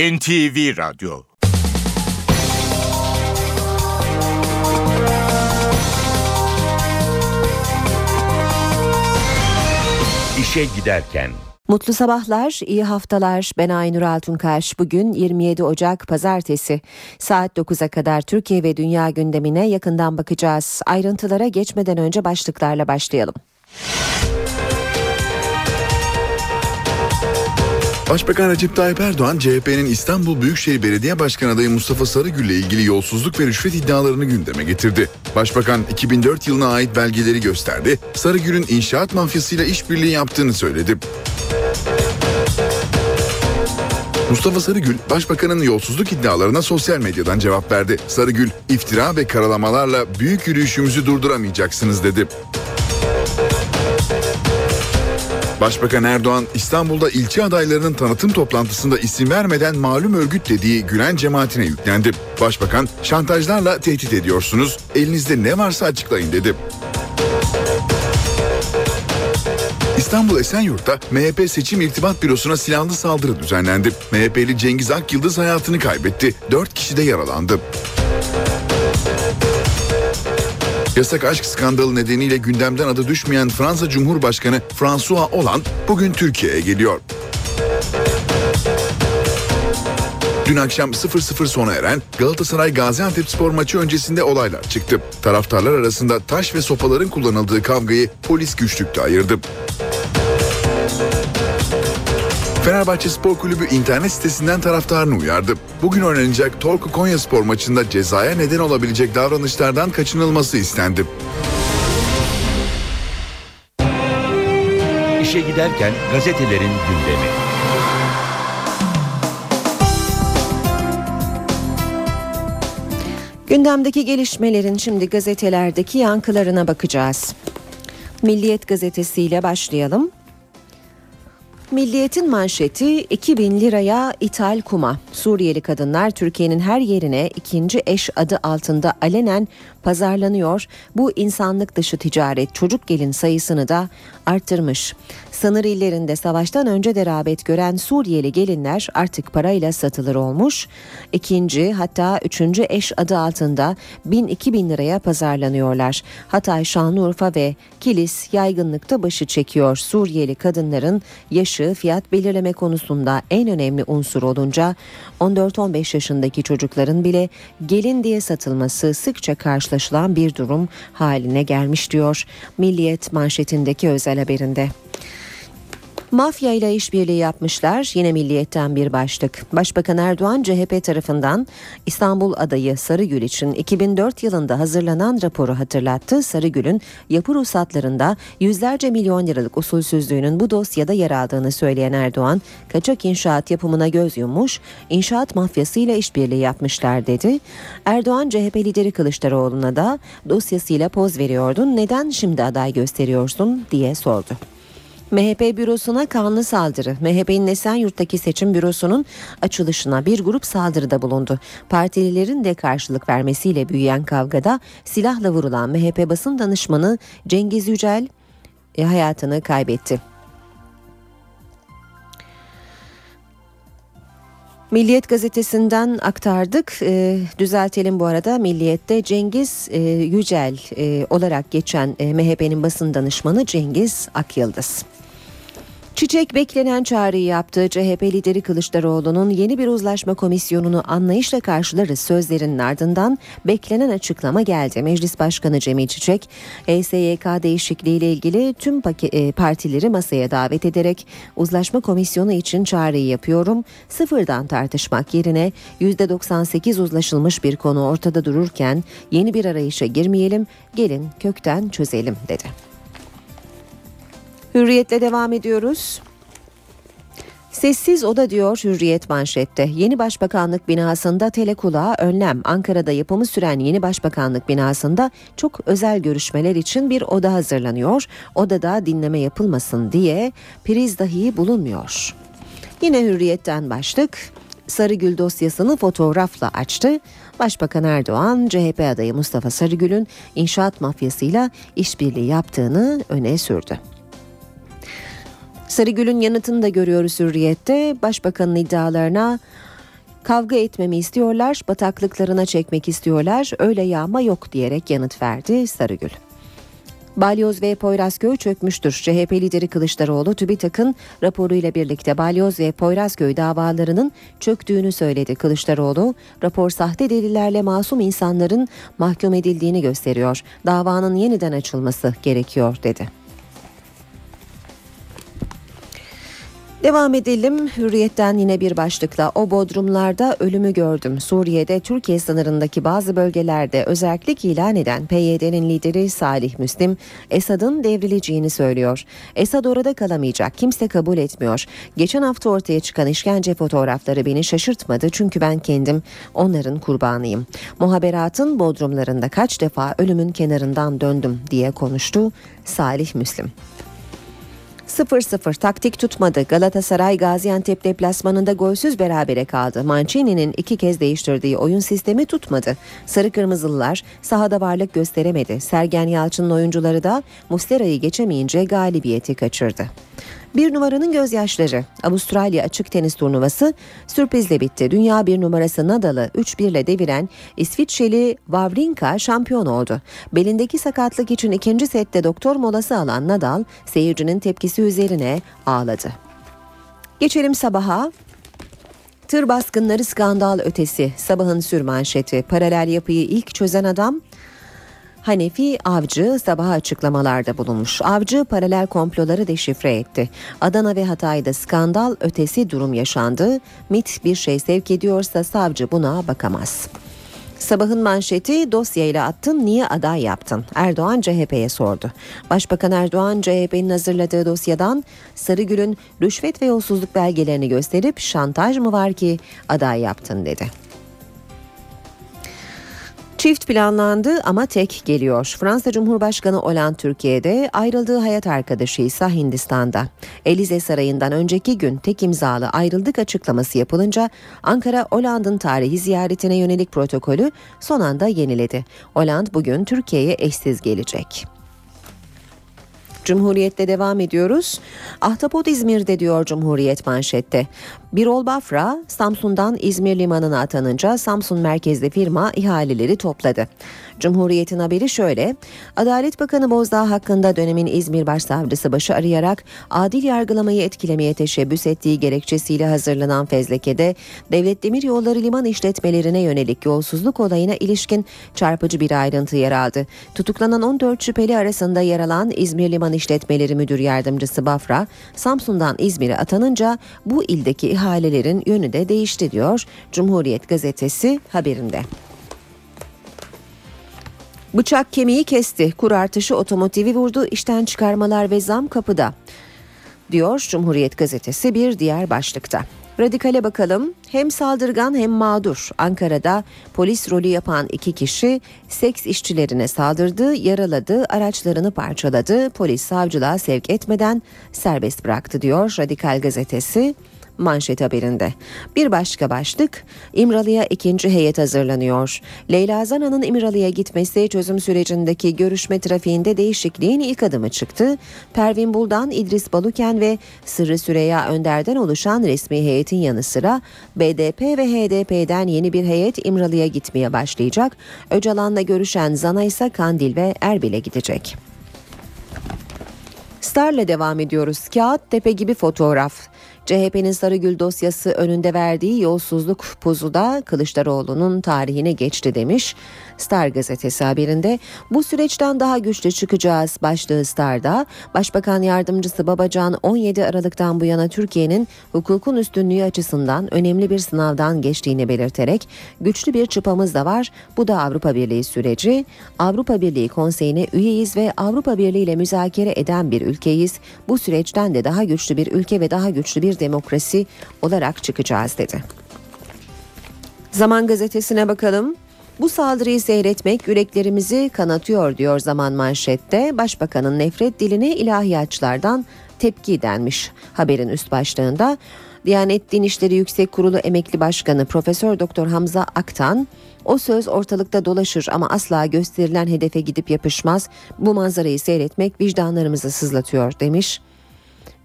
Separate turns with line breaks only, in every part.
NTV Radyo İşe Giderken
Mutlu sabahlar, iyi haftalar. Ben Aynur Altunkaş. Bugün 27 Ocak Pazartesi. Saat 9'a kadar Türkiye ve dünya gündemine yakından bakacağız. Ayrıntılara geçmeden önce başlıklarla başlayalım.
Başbakan Recep Tayyip Erdoğan, CHP'nin İstanbul Büyükşehir Belediye Başkanı adayı Mustafa Sarıgül ile ilgili yolsuzluk ve rüşvet iddialarını gündeme getirdi. Başbakan 2004 yılına ait belgeleri gösterdi, Sarıgül'ün inşaat mafyasıyla işbirliği yaptığını söyledi. Mustafa Sarıgül, Başbakanın yolsuzluk iddialarına sosyal medyadan cevap verdi. Sarıgül, iftira ve karalamalarla büyük yürüyüşümüzü durduramayacaksınız dedi. Başbakan Erdoğan İstanbul'da ilçe adaylarının tanıtım toplantısında isim vermeden malum örgüt dediği Gülen cemaatine yüklendi. Başbakan şantajlarla tehdit ediyorsunuz, elinizde ne varsa açıklayın dedi. İstanbul Esenyurt'ta MHP Seçim İrtibat Bürosu'na silahlı saldırı düzenlendi. MHP'li Cengiz Akyıldız hayatını kaybetti. 4 kişi de yaralandı. Yasak aşk skandalı nedeniyle gündemden adı düşmeyen Fransa Cumhurbaşkanı François Hollande bugün Türkiye'ye geliyor. Dün akşam 0-0 sona eren Galatasaray Gaziantep spor maçı öncesinde olaylar çıktı. Taraftarlar arasında taş ve sopaların kullanıldığı kavgayı polis güçlükte ayırdı. Fenerbahçe Spor Kulübü internet sitesinden taraftarını uyardı. Bugün oynanacak Torku Konya Spor maçında cezaya neden olabilecek davranışlardan kaçınılması istendi.
İşe giderken gazetelerin gündemi.
Gündemdeki gelişmelerin şimdi gazetelerdeki yankılarına bakacağız. Milliyet gazetesiyle başlayalım. Milliyetin manşeti 2000 liraya ithal kuma. Suriyeli kadınlar Türkiye'nin her yerine ikinci eş adı altında alenen pazarlanıyor. Bu insanlık dışı ticaret çocuk gelin sayısını da arttırmış. Sınır illerinde savaştan önce de rağbet gören Suriyeli gelinler artık parayla satılır olmuş. İkinci hatta üçüncü eş adı altında 1000-2000 liraya pazarlanıyorlar. Hatay, Şanlıurfa ve Kilis yaygınlıkta başı çekiyor. Suriyeli kadınların yaşı fiyat belirleme konusunda en önemli unsur olunca 14-15 yaşındaki çocukların bile gelin diye satılması sıkça karşılaşılan bir durum haline gelmiş diyor Milliyet manşetindeki özel haberinde. Mafya ile işbirliği yapmışlar. Yine milliyetten bir başlık. Başbakan Erdoğan CHP tarafından İstanbul adayı Sarıgül için 2004 yılında hazırlanan raporu hatırlattı. Sarıgül'ün yapı ruhsatlarında yüzlerce milyon liralık usulsüzlüğünün bu dosyada yer aldığını söyleyen Erdoğan, kaçak inşaat yapımına göz yummuş, inşaat mafyasıyla işbirliği yapmışlar dedi. Erdoğan CHP lideri Kılıçdaroğlu'na da dosyasıyla poz veriyordun, neden şimdi aday gösteriyorsun diye sordu. MHP bürosuna kanlı saldırı. MHP'nin Esenyurt'taki seçim bürosunun açılışına bir grup saldırıda bulundu. Partililerin de karşılık vermesiyle büyüyen kavgada silahla vurulan MHP basın danışmanı Cengiz Yücel e, hayatını kaybetti. Milliyet gazetesinden aktardık. E, düzeltelim bu arada. Milliyet'te Cengiz e, Yücel e, olarak geçen e, MHP'nin basın danışmanı Cengiz Akyıldız. Çiçek beklenen çağrıyı yaptı. CHP lideri Kılıçdaroğlu'nun yeni bir uzlaşma komisyonunu anlayışla karşılarız sözlerinin ardından beklenen açıklama geldi. Meclis Başkanı Cemil Çiçek, ESYK değişikliği ile ilgili tüm e, partileri masaya davet ederek uzlaşma komisyonu için çağrıyı yapıyorum. Sıfırdan tartışmak yerine %98 uzlaşılmış bir konu ortada dururken yeni bir arayışa girmeyelim, gelin kökten çözelim dedi. Hürriyetle devam ediyoruz. Sessiz oda diyor Hürriyet manşette. Yeni Başbakanlık binasında telekulağa önlem. Ankara'da yapımı süren yeni Başbakanlık binasında çok özel görüşmeler için bir oda hazırlanıyor. Odada dinleme yapılmasın diye priz dahi bulunmuyor. Yine Hürriyet'ten başlık. Sarıgül dosyasını fotoğrafla açtı. Başbakan Erdoğan, CHP adayı Mustafa Sarıgül'ün inşaat mafyasıyla işbirliği yaptığını öne sürdü. Sarıgül'ün yanıtını da görüyoruz Hürriyet'te. Başbakanın iddialarına Kavga etmemi istiyorlar, bataklıklarına çekmek istiyorlar, öyle yağma yok diyerek yanıt verdi Sarıgül. Balyoz ve Poyrazköy çökmüştür. CHP lideri Kılıçdaroğlu TÜBİTAK'ın raporuyla birlikte Balyoz ve Poyrazköy davalarının çöktüğünü söyledi. Kılıçdaroğlu, rapor sahte delillerle masum insanların mahkum edildiğini gösteriyor. Davanın yeniden açılması gerekiyor dedi. Devam edelim. Hürriyetten yine bir başlıkla o bodrumlarda ölümü gördüm. Suriye'de Türkiye sınırındaki bazı bölgelerde özellik ilan eden PYD'nin lideri Salih Müslim, Esad'ın devrileceğini söylüyor. Esad orada kalamayacak. Kimse kabul etmiyor. Geçen hafta ortaya çıkan işkence fotoğrafları beni şaşırtmadı çünkü ben kendim onların kurbanıyım. Muhaberatın bodrumlarında kaç defa ölümün kenarından döndüm diye konuştu Salih Müslim. 0-0 taktik tutmadı. Galatasaray Gaziantep deplasmanında golsüz berabere kaldı. Mancini'nin iki kez değiştirdiği oyun sistemi tutmadı. Sarı Kırmızılılar sahada varlık gösteremedi. Sergen Yalçın'ın oyuncuları da Muslera'yı geçemeyince galibiyeti kaçırdı. Bir numaranın gözyaşları. Avustralya açık tenis turnuvası sürprizle bitti. Dünya bir numarası Nadal'ı 3-1 ile deviren İsviçreli Wawrinka şampiyon oldu. Belindeki sakatlık için ikinci sette doktor molası alan Nadal seyircinin tepkisi üzerine ağladı. Geçelim sabaha. Tır baskınları skandal ötesi. Sabahın sürmanşeti. Paralel yapıyı ilk çözen adam Hanefi Avcı sabaha açıklamalarda bulunmuş. Avcı paralel komploları deşifre etti. Adana ve Hatay'da skandal ötesi durum yaşandı. MIT bir şey sevk ediyorsa savcı buna bakamaz. Sabahın manşeti dosyayla attın niye aday yaptın? Erdoğan CHP'ye sordu. Başbakan Erdoğan CHP'nin hazırladığı dosyadan Sarıgül'ün rüşvet ve yolsuzluk belgelerini gösterip şantaj mı var ki aday yaptın dedi. Çift planlandı ama tek geliyor. Fransa Cumhurbaşkanı Hollande Türkiye'de, ayrıldığı hayat arkadaşı ise Hindistan'da. Elize Sarayı'ndan önceki gün tek imzalı ayrıldık açıklaması yapılınca Ankara Hollande'ın tarihi ziyaretine yönelik protokolü son anda yeniledi. Hollande bugün Türkiye'ye eşsiz gelecek. Cumhuriyet'te devam ediyoruz. Ahtapot İzmir'de diyor Cumhuriyet manşette. Birol Bafra Samsun'dan İzmir limanına atanınca Samsun merkezli firma ihaleleri topladı. Cumhuriyet'in haberi şöyle. Adalet Bakanı Bozdağ hakkında dönemin İzmir Başsavcısı başı arayarak adil yargılamayı etkilemeye teşebbüs ettiği gerekçesiyle hazırlanan fezlekede Devlet Demir Yolları liman işletmelerine yönelik yolsuzluk olayına ilişkin çarpıcı bir ayrıntı yer aldı. Tutuklanan 14 şüpheli arasında yer alan İzmir Liman İşletmeleri Müdür Yardımcısı Bafra, Samsun'dan İzmir'e atanınca bu ildeki ihalelerin yönü de değişti diyor Cumhuriyet gazetesi haberinde. Bıçak kemiği kesti. Kur artışı otomotivi vurdu. İşten çıkarmalar ve zam kapıda. Diyor Cumhuriyet gazetesi bir diğer başlıkta. Radikale bakalım. Hem saldırgan hem mağdur. Ankara'da polis rolü yapan iki kişi seks işçilerine saldırdı, yaraladı, araçlarını parçaladı. Polis savcılığa sevk etmeden serbest bıraktı diyor Radikal gazetesi manşet haberinde. Bir başka başlık İmralı'ya ikinci heyet hazırlanıyor. Leyla Zana'nın İmralı'ya gitmesi çözüm sürecindeki görüşme trafiğinde değişikliğin ilk adımı çıktı. Pervin Buldan, İdris Baluken ve Sırrı Süreya Önder'den oluşan resmi heyetin yanı sıra BDP ve HDP'den yeni bir heyet İmralı'ya gitmeye başlayacak. Öcalan'la görüşen Zana ise Kandil ve Erbil'e gidecek. Star'la devam ediyoruz. Kağıt tepe gibi fotoğraf. CHP'nin Sarıgül dosyası önünde verdiği yolsuzluk pozu da Kılıçdaroğlu'nun tarihine geçti demiş. Star gazetesi haberinde bu süreçten daha güçlü çıkacağız başlığı Star'da. Başbakan yardımcısı Babacan 17 Aralık'tan bu yana Türkiye'nin hukukun üstünlüğü açısından önemli bir sınavdan geçtiğini belirterek güçlü bir çıpamız da var. Bu da Avrupa Birliği süreci. Avrupa Birliği Konseyi'ne üyeyiz ve Avrupa Birliği ile müzakere eden bir ülkeyiz. Bu süreçten de daha güçlü bir ülke ve daha güçlü bir demokrasi olarak çıkacağız dedi. Zaman gazetesine bakalım. Bu saldırıyı seyretmek yüreklerimizi kanatıyor diyor zaman manşette. Başbakanın nefret diline ilahiyatçılardan tepki denmiş haberin üst başlığında. Diyanet Din İşleri Yüksek Kurulu Emekli Başkanı Profesör Doktor Hamza Aktan o söz ortalıkta dolaşır ama asla gösterilen hedefe gidip yapışmaz. Bu manzarayı seyretmek vicdanlarımızı sızlatıyor demiş.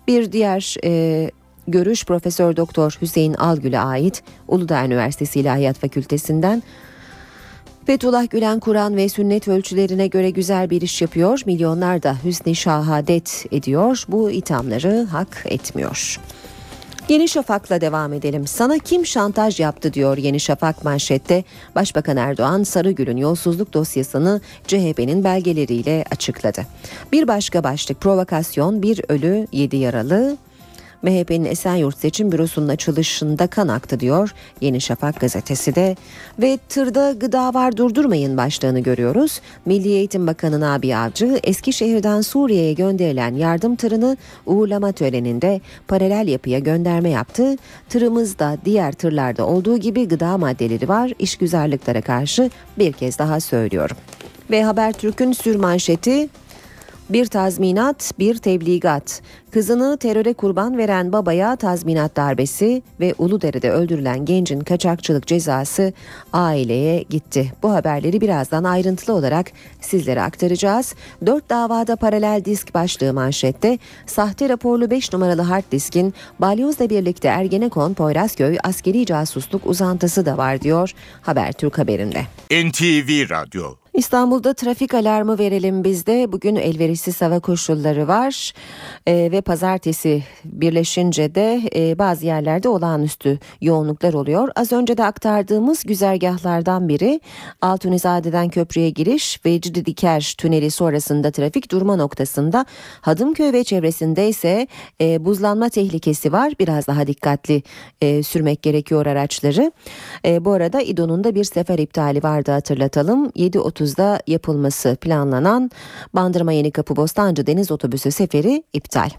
Bir diğer e, görüş Profesör Doktor Hüseyin Algül'e ait Uludağ Üniversitesi İlahiyat Fakültesinden Fethullah Gülen Kur'an ve sünnet ölçülerine göre güzel bir iş yapıyor. Milyonlar da hüsni şahadet ediyor. Bu ithamları hak etmiyor. Yeni Şafak'la devam edelim. Sana kim şantaj yaptı diyor Yeni Şafak manşette. Başbakan Erdoğan Sarıgül'ün yolsuzluk dosyasını CHP'nin belgeleriyle açıkladı. Bir başka başlık provokasyon, bir ölü, yedi yaralı, MHP'nin Esenyurt Seçim Bürosu'nun açılışında kan aktı diyor Yeni Şafak gazetesi de. Ve tırda gıda var durdurmayın başlığını görüyoruz. Milli Eğitim Bakanı Nabi Avcı Eskişehir'den Suriye'ye gönderilen yardım tırını uğurlama töreninde paralel yapıya gönderme yaptı. Tırımızda diğer tırlarda olduğu gibi gıda maddeleri var. İşgüzarlıklara karşı bir kez daha söylüyorum. Ve Habertürk'ün sürmanşeti bir tazminat, bir tebligat. Kızını teröre kurban veren babaya tazminat darbesi ve Uludere'de öldürülen gencin kaçakçılık cezası aileye gitti. Bu haberleri birazdan ayrıntılı olarak sizlere aktaracağız. Dört davada paralel disk başlığı manşette sahte raporlu 5 numaralı hard diskin balyozla birlikte Ergenekon Poyrazköy askeri casusluk uzantısı da var diyor Habertürk haberinde.
NTV Radyo
İstanbul'da trafik alarmı verelim bizde. Bugün elverişsiz hava koşulları var ee, ve pazartesi birleşince de e, bazı yerlerde olağanüstü yoğunluklar oluyor. Az önce de aktardığımız güzergahlardan biri Altunizade'den köprüye giriş ve Diker tüneli sonrasında trafik durma noktasında Hadımköy ve çevresinde ise e, buzlanma tehlikesi var. Biraz daha dikkatli e, sürmek gerekiyor araçları. E, bu arada İDO'nun da bir sefer iptali vardı hatırlatalım. 7.30'da yapılması planlanan Bandırma Yenikapı Bostancı Deniz Otobüsü seferi iptal.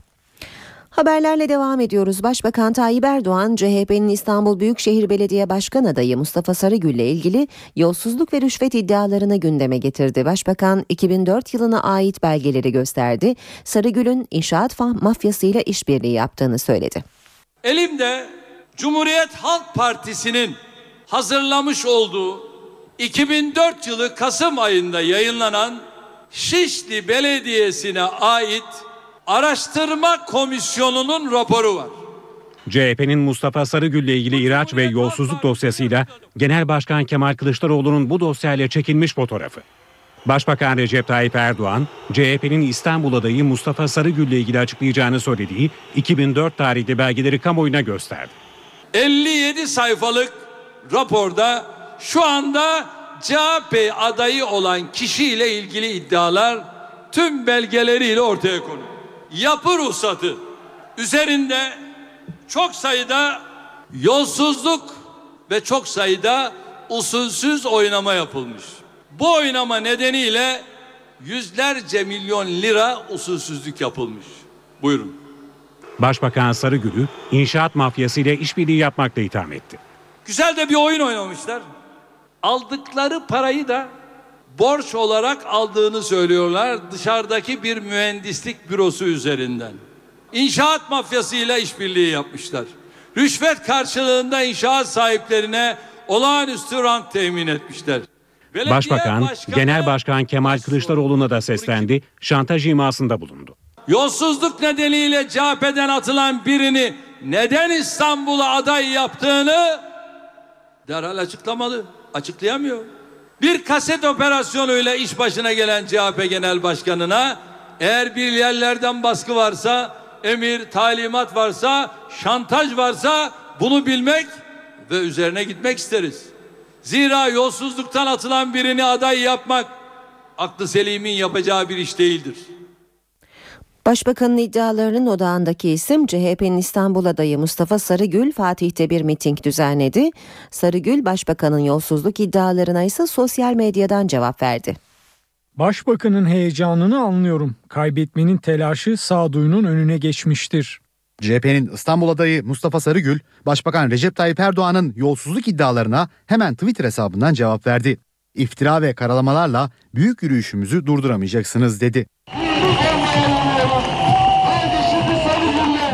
Haberlerle devam ediyoruz. Başbakan Tayyip Erdoğan, CHP'nin İstanbul Büyükşehir Belediye Başkan adayı Mustafa Sarıgül ile ilgili yolsuzluk ve rüşvet iddialarını gündeme getirdi. Başbakan 2004 yılına ait belgeleri gösterdi. Sarıgül'ün inşaat mafyasıyla işbirliği yaptığını söyledi.
Elimde Cumhuriyet Halk Partisi'nin hazırlamış olduğu 2004 yılı Kasım ayında yayınlanan Şişli Belediyesi'ne ait Araştırma Komisyonu'nun raporu var.
CHP'nin Mustafa Sarıgül ile ilgili ihraç ve yolsuzluk dosyasıyla Genel Başkan Kemal Kılıçdaroğlu'nun bu dosyayla çekilmiş fotoğrafı. Başbakan Recep Tayyip Erdoğan, CHP'nin İstanbul adayı Mustafa Sarıgül ile ilgili açıklayacağını söylediği 2004 tarihli belgeleri kamuoyuna gösterdi.
57 sayfalık raporda şu anda CHP adayı olan kişiyle ilgili iddialar tüm belgeleriyle ortaya konuyor yapı ruhsatı üzerinde çok sayıda yolsuzluk ve çok sayıda usulsüz oynama yapılmış. Bu oynama nedeniyle yüzlerce milyon lira usulsüzlük yapılmış. Buyurun.
Başbakan Sarıgül'ü inşaat mafyasıyla işbirliği yapmakla itham etti.
Güzel de bir oyun oynamışlar. Aldıkları parayı da borç olarak aldığını söylüyorlar dışarıdaki bir mühendislik bürosu üzerinden. İnşaat mafyasıyla işbirliği yapmışlar. Rüşvet karşılığında inşaat sahiplerine olağanüstü rant temin etmişler.
Belediye Başbakan, Başkanı, Genel Başkan Kemal Kılıçdaroğlu'na da seslendi, şantaj imasında bulundu.
Yolsuzluk nedeniyle CHP'den atılan birini neden İstanbul'a aday yaptığını derhal açıklamalı, açıklayamıyor. Bir kaset operasyonuyla iş başına gelen CHP Genel Başkanı'na eğer bir yerlerden baskı varsa, emir, talimat varsa, şantaj varsa bunu bilmek ve üzerine gitmek isteriz. Zira yolsuzluktan atılan birini aday yapmak aklı selimin yapacağı bir iş değildir.
Başbakanın iddialarının odağındaki isim CHP'nin İstanbul adayı Mustafa Sarıgül Fatih'te bir miting düzenledi. Sarıgül başbakanın yolsuzluk iddialarına ise sosyal medyadan cevap verdi.
Başbakanın heyecanını anlıyorum. Kaybetmenin telaşı sağduyunun önüne geçmiştir.
CHP'nin İstanbul adayı Mustafa Sarıgül, Başbakan Recep Tayyip Erdoğan'ın yolsuzluk iddialarına hemen Twitter hesabından cevap verdi. İftira ve karalamalarla büyük yürüyüşümüzü durduramayacaksınız dedi.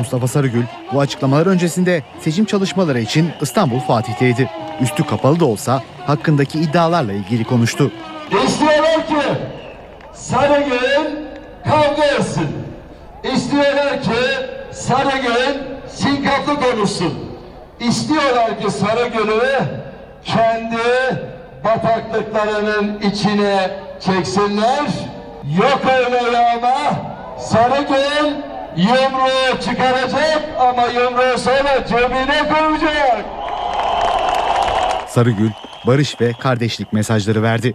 Mustafa Sarıgül bu açıklamalar öncesinde seçim çalışmaları için İstanbul Fatih'teydi. Üstü kapalı da olsa hakkındaki iddialarla ilgili konuştu.
İstiyorlar ki Sarıgül kavga etsin. İstiyorlar ki Sarıgül sinkaflı konuşsun. İstiyorlar ki Sarıgöl'ü kendi bataklıklarının içine çeksinler. Yok öyle ama Sarıgöl yumruğu çıkaracak ama yumruğu sonra cebine koyacak.
Sarıgül, barış ve kardeşlik mesajları verdi.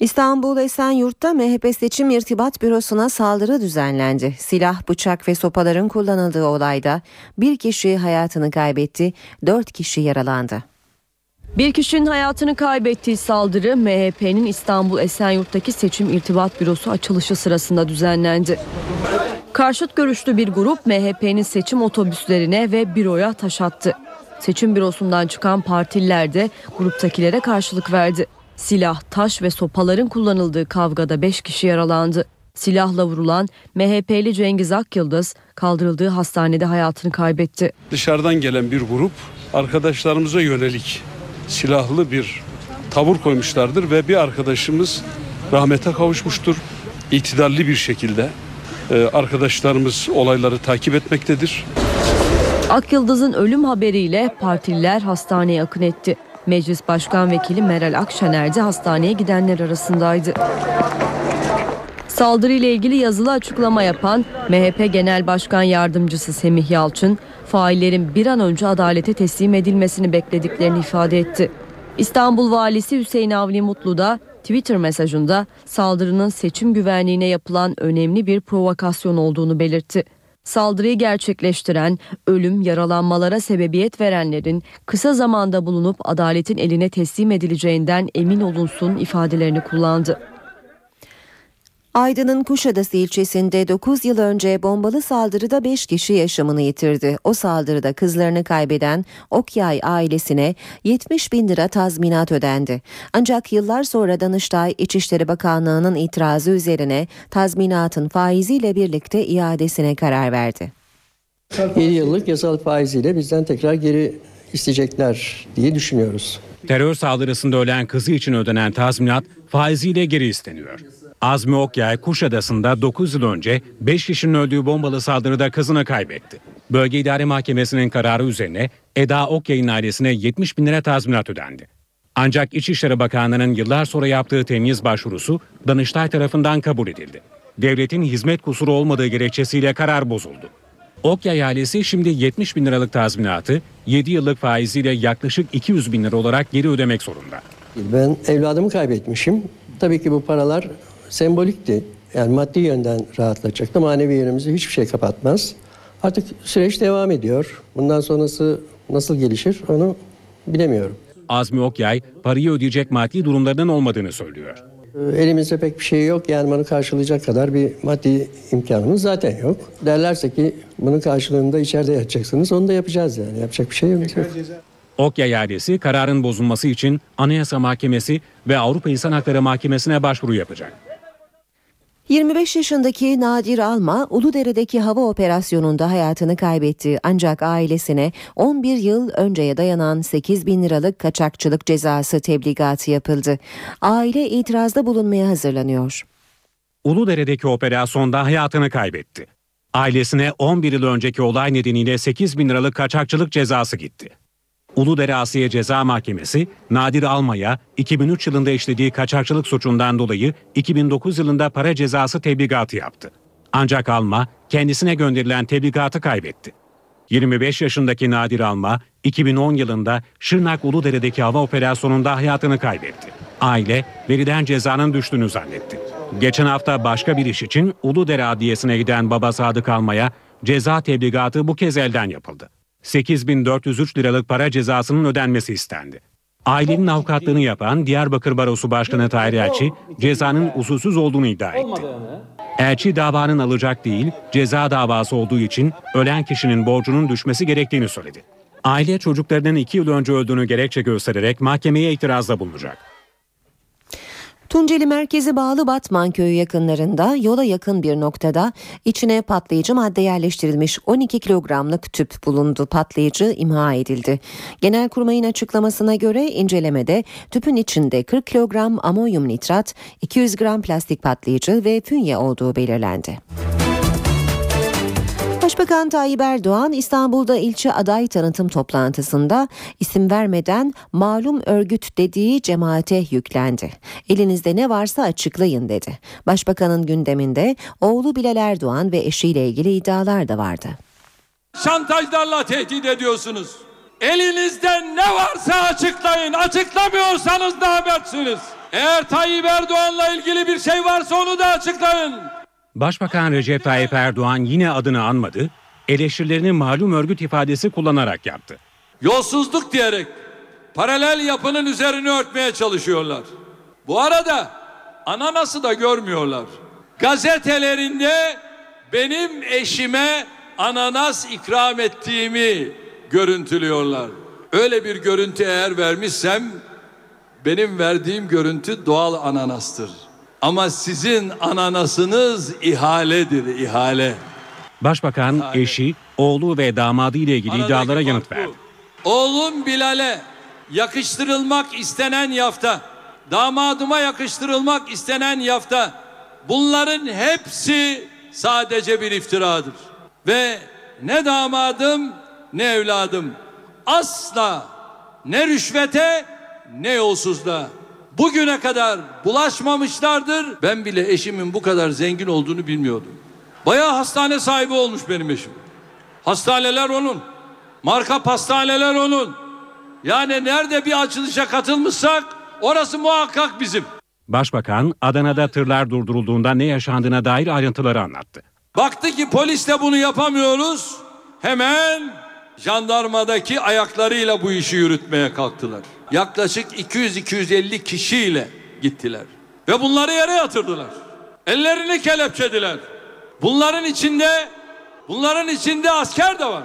İstanbul Esenyurt'ta MHP Seçim İrtibat Bürosu'na saldırı düzenlendi. Silah, bıçak ve sopaların kullanıldığı olayda bir kişi hayatını kaybetti, dört kişi yaralandı.
Bir kişinin hayatını kaybettiği saldırı MHP'nin İstanbul Esenyurt'taki seçim irtibat bürosu açılışı sırasında düzenlendi. Karşıt görüşlü bir grup MHP'nin seçim otobüslerine ve büroya taş attı. Seçim bürosundan çıkan partililer de gruptakilere karşılık verdi. Silah, taş ve sopaların kullanıldığı kavgada 5 kişi yaralandı. Silahla vurulan MHP'li Cengiz Akyıldız kaldırıldığı hastanede hayatını kaybetti.
Dışarıdan gelen bir grup arkadaşlarımıza yönelik silahlı bir tavır koymuşlardır ve bir arkadaşımız rahmete kavuşmuştur. İtidarlı bir şekilde e, arkadaşlarımız olayları takip etmektedir.
Akyıldız'ın ölüm haberiyle partililer hastaneye akın etti. Meclis Başkan Vekili Meral Akşener de hastaneye gidenler arasındaydı. Saldırıyla ilgili yazılı açıklama yapan MHP Genel Başkan Yardımcısı Semih Yalçın, faillerin bir an önce adalete teslim edilmesini beklediklerini ifade etti. İstanbul Valisi Hüseyin Avni Mutlu da Twitter mesajında saldırının seçim güvenliğine yapılan önemli bir provokasyon olduğunu belirtti. Saldırıyı gerçekleştiren, ölüm, yaralanmalara sebebiyet verenlerin kısa zamanda bulunup adaletin eline teslim edileceğinden emin olunsun ifadelerini kullandı.
Aydın'ın Kuşadası ilçesinde 9 yıl önce bombalı saldırıda 5 kişi yaşamını yitirdi. O saldırıda kızlarını kaybeden Okyay ailesine 70 bin lira tazminat ödendi. Ancak yıllar sonra Danıştay İçişleri Bakanlığı'nın itirazı üzerine tazminatın faiziyle birlikte iadesine karar verdi.
7 yıllık yasal faiziyle bizden tekrar geri isteyecekler diye düşünüyoruz.
Terör saldırısında ölen kızı için ödenen tazminat faiziyle geri isteniyor. Azmi Okyay Kuşadası'nda 9 yıl önce 5 kişinin öldüğü bombalı saldırıda kızını kaybetti. Bölge İdare Mahkemesi'nin kararı üzerine Eda Okyay'ın ailesine 70 bin lira tazminat ödendi. Ancak İçişleri Bakanlığı'nın yıllar sonra yaptığı temyiz başvurusu Danıştay tarafından kabul edildi. Devletin hizmet kusuru olmadığı gerekçesiyle karar bozuldu. Okyay ailesi şimdi 70 bin liralık tazminatı 7 yıllık faiziyle yaklaşık 200 bin lira olarak geri ödemek zorunda.
Ben evladımı kaybetmişim. Tabii ki bu paralar sembolikti. Yani maddi yönden rahatlatacaktı. Manevi yönümüzü hiçbir şey kapatmaz. Artık süreç devam ediyor. Bundan sonrası nasıl gelişir onu bilemiyorum.
Azmi Okyay parayı ödeyecek maddi durumlarının olmadığını söylüyor.
Elimizde pek bir şey yok. Yani bunu karşılayacak kadar bir maddi imkanımız zaten yok. Derlerse ki bunun karşılığında içeride yatacaksınız. Onu da yapacağız yani. Yapacak bir şey yok.
Okyay ailesi kararın bozulması için Anayasa Mahkemesi ve Avrupa İnsan Hakları Mahkemesi'ne başvuru yapacak.
25 yaşındaki Nadir Alma, Uludere'deki hava operasyonunda hayatını kaybetti. Ancak ailesine 11 yıl önceye dayanan 8 bin liralık kaçakçılık cezası tebligatı yapıldı. Aile itirazda bulunmaya hazırlanıyor.
Uludere'deki operasyonda hayatını kaybetti. Ailesine 11 yıl önceki olay nedeniyle 8 bin liralık kaçakçılık cezası gitti. Uludere Asliye Ceza Mahkemesi Nadir Alma'ya 2003 yılında işlediği kaçakçılık suçundan dolayı 2009 yılında para cezası tebligatı yaptı. Ancak Alma kendisine gönderilen tebligatı kaybetti. 25 yaşındaki Nadir Alma 2010 yılında Şırnak Uludere'deki hava operasyonunda hayatını kaybetti. Aile verilen cezanın düştüğünü zannetti. Geçen hafta başka bir iş için Uludere Adliyesi'ne giden baba Sadık Alma'ya ceza tebligatı bu kez elden yapıldı. 8403 liralık para cezasının ödenmesi istendi. Ailenin avukatlığını yapan Diyarbakır Barosu Başkanı Tahir Elçi cezanın usulsüz olduğunu iddia etti. Elçi davanın alacak değil, ceza davası olduğu için ölen kişinin borcunun düşmesi gerektiğini söyledi. Aile çocuklarının iki yıl önce öldüğünü gerekçe göstererek mahkemeye itirazda bulunacak.
Tunceli merkezi bağlı Batman köyü yakınlarında yola yakın bir noktada içine patlayıcı madde yerleştirilmiş 12 kilogramlık tüp bulundu. Patlayıcı imha edildi. Genelkurmay'ın açıklamasına göre incelemede tüpün içinde 40 kilogram amonyum nitrat, 200 gram plastik patlayıcı ve fünye olduğu belirlendi. Başbakan Tayyip Erdoğan İstanbul'da ilçe aday tanıtım toplantısında isim vermeden malum örgüt dediği cemaate yüklendi. Elinizde ne varsa açıklayın dedi. Başbakanın gündeminde oğlu Bilal Erdoğan ve eşiyle ilgili iddialar da vardı.
Şantajlarla tehdit ediyorsunuz. Elinizde ne varsa açıklayın. Açıklamıyorsanız namertsiniz. Eğer Tayyip Erdoğan'la ilgili bir şey varsa onu da açıklayın.
Başbakan Recep Tayyip Erdoğan yine adını anmadı, eleştirilerini malum örgüt ifadesi kullanarak yaptı.
Yolsuzluk diyerek paralel yapının üzerini örtmeye çalışıyorlar. Bu arada ananası da görmüyorlar. Gazetelerinde benim eşime ananas ikram ettiğimi görüntülüyorlar. Öyle bir görüntü eğer vermişsem benim verdiğim görüntü doğal ananastır. Ama sizin ananasınız ihaledir, ihale.
Başbakan, eşi, oğlu ve damadı ile ilgili
Aradaki
iddialara yanıt
bu.
verdi.
Oğlum Bilal'e yakıştırılmak istenen yafta, damadıma yakıştırılmak istenen yafta, bunların hepsi sadece bir iftiradır. Ve ne damadım ne evladım asla ne rüşvete ne yolsuzluğa bugüne kadar bulaşmamışlardır. Ben bile eşimin bu kadar zengin olduğunu bilmiyordum. Bayağı hastane sahibi olmuş benim eşim. Hastaneler onun. Marka pastaneler onun. Yani nerede bir açılışa katılmışsak orası muhakkak bizim.
Başbakan, Adana'da tırlar durdurulduğunda ne yaşandığına dair ayrıntıları anlattı.
Baktı ki polisle bunu yapamıyoruz. Hemen jandarmadaki ayaklarıyla bu işi yürütmeye kalktılar. Yaklaşık 200-250 kişiyle gittiler. Ve bunları yere yatırdılar. Ellerini kelepçediler. Bunların içinde bunların içinde asker de var.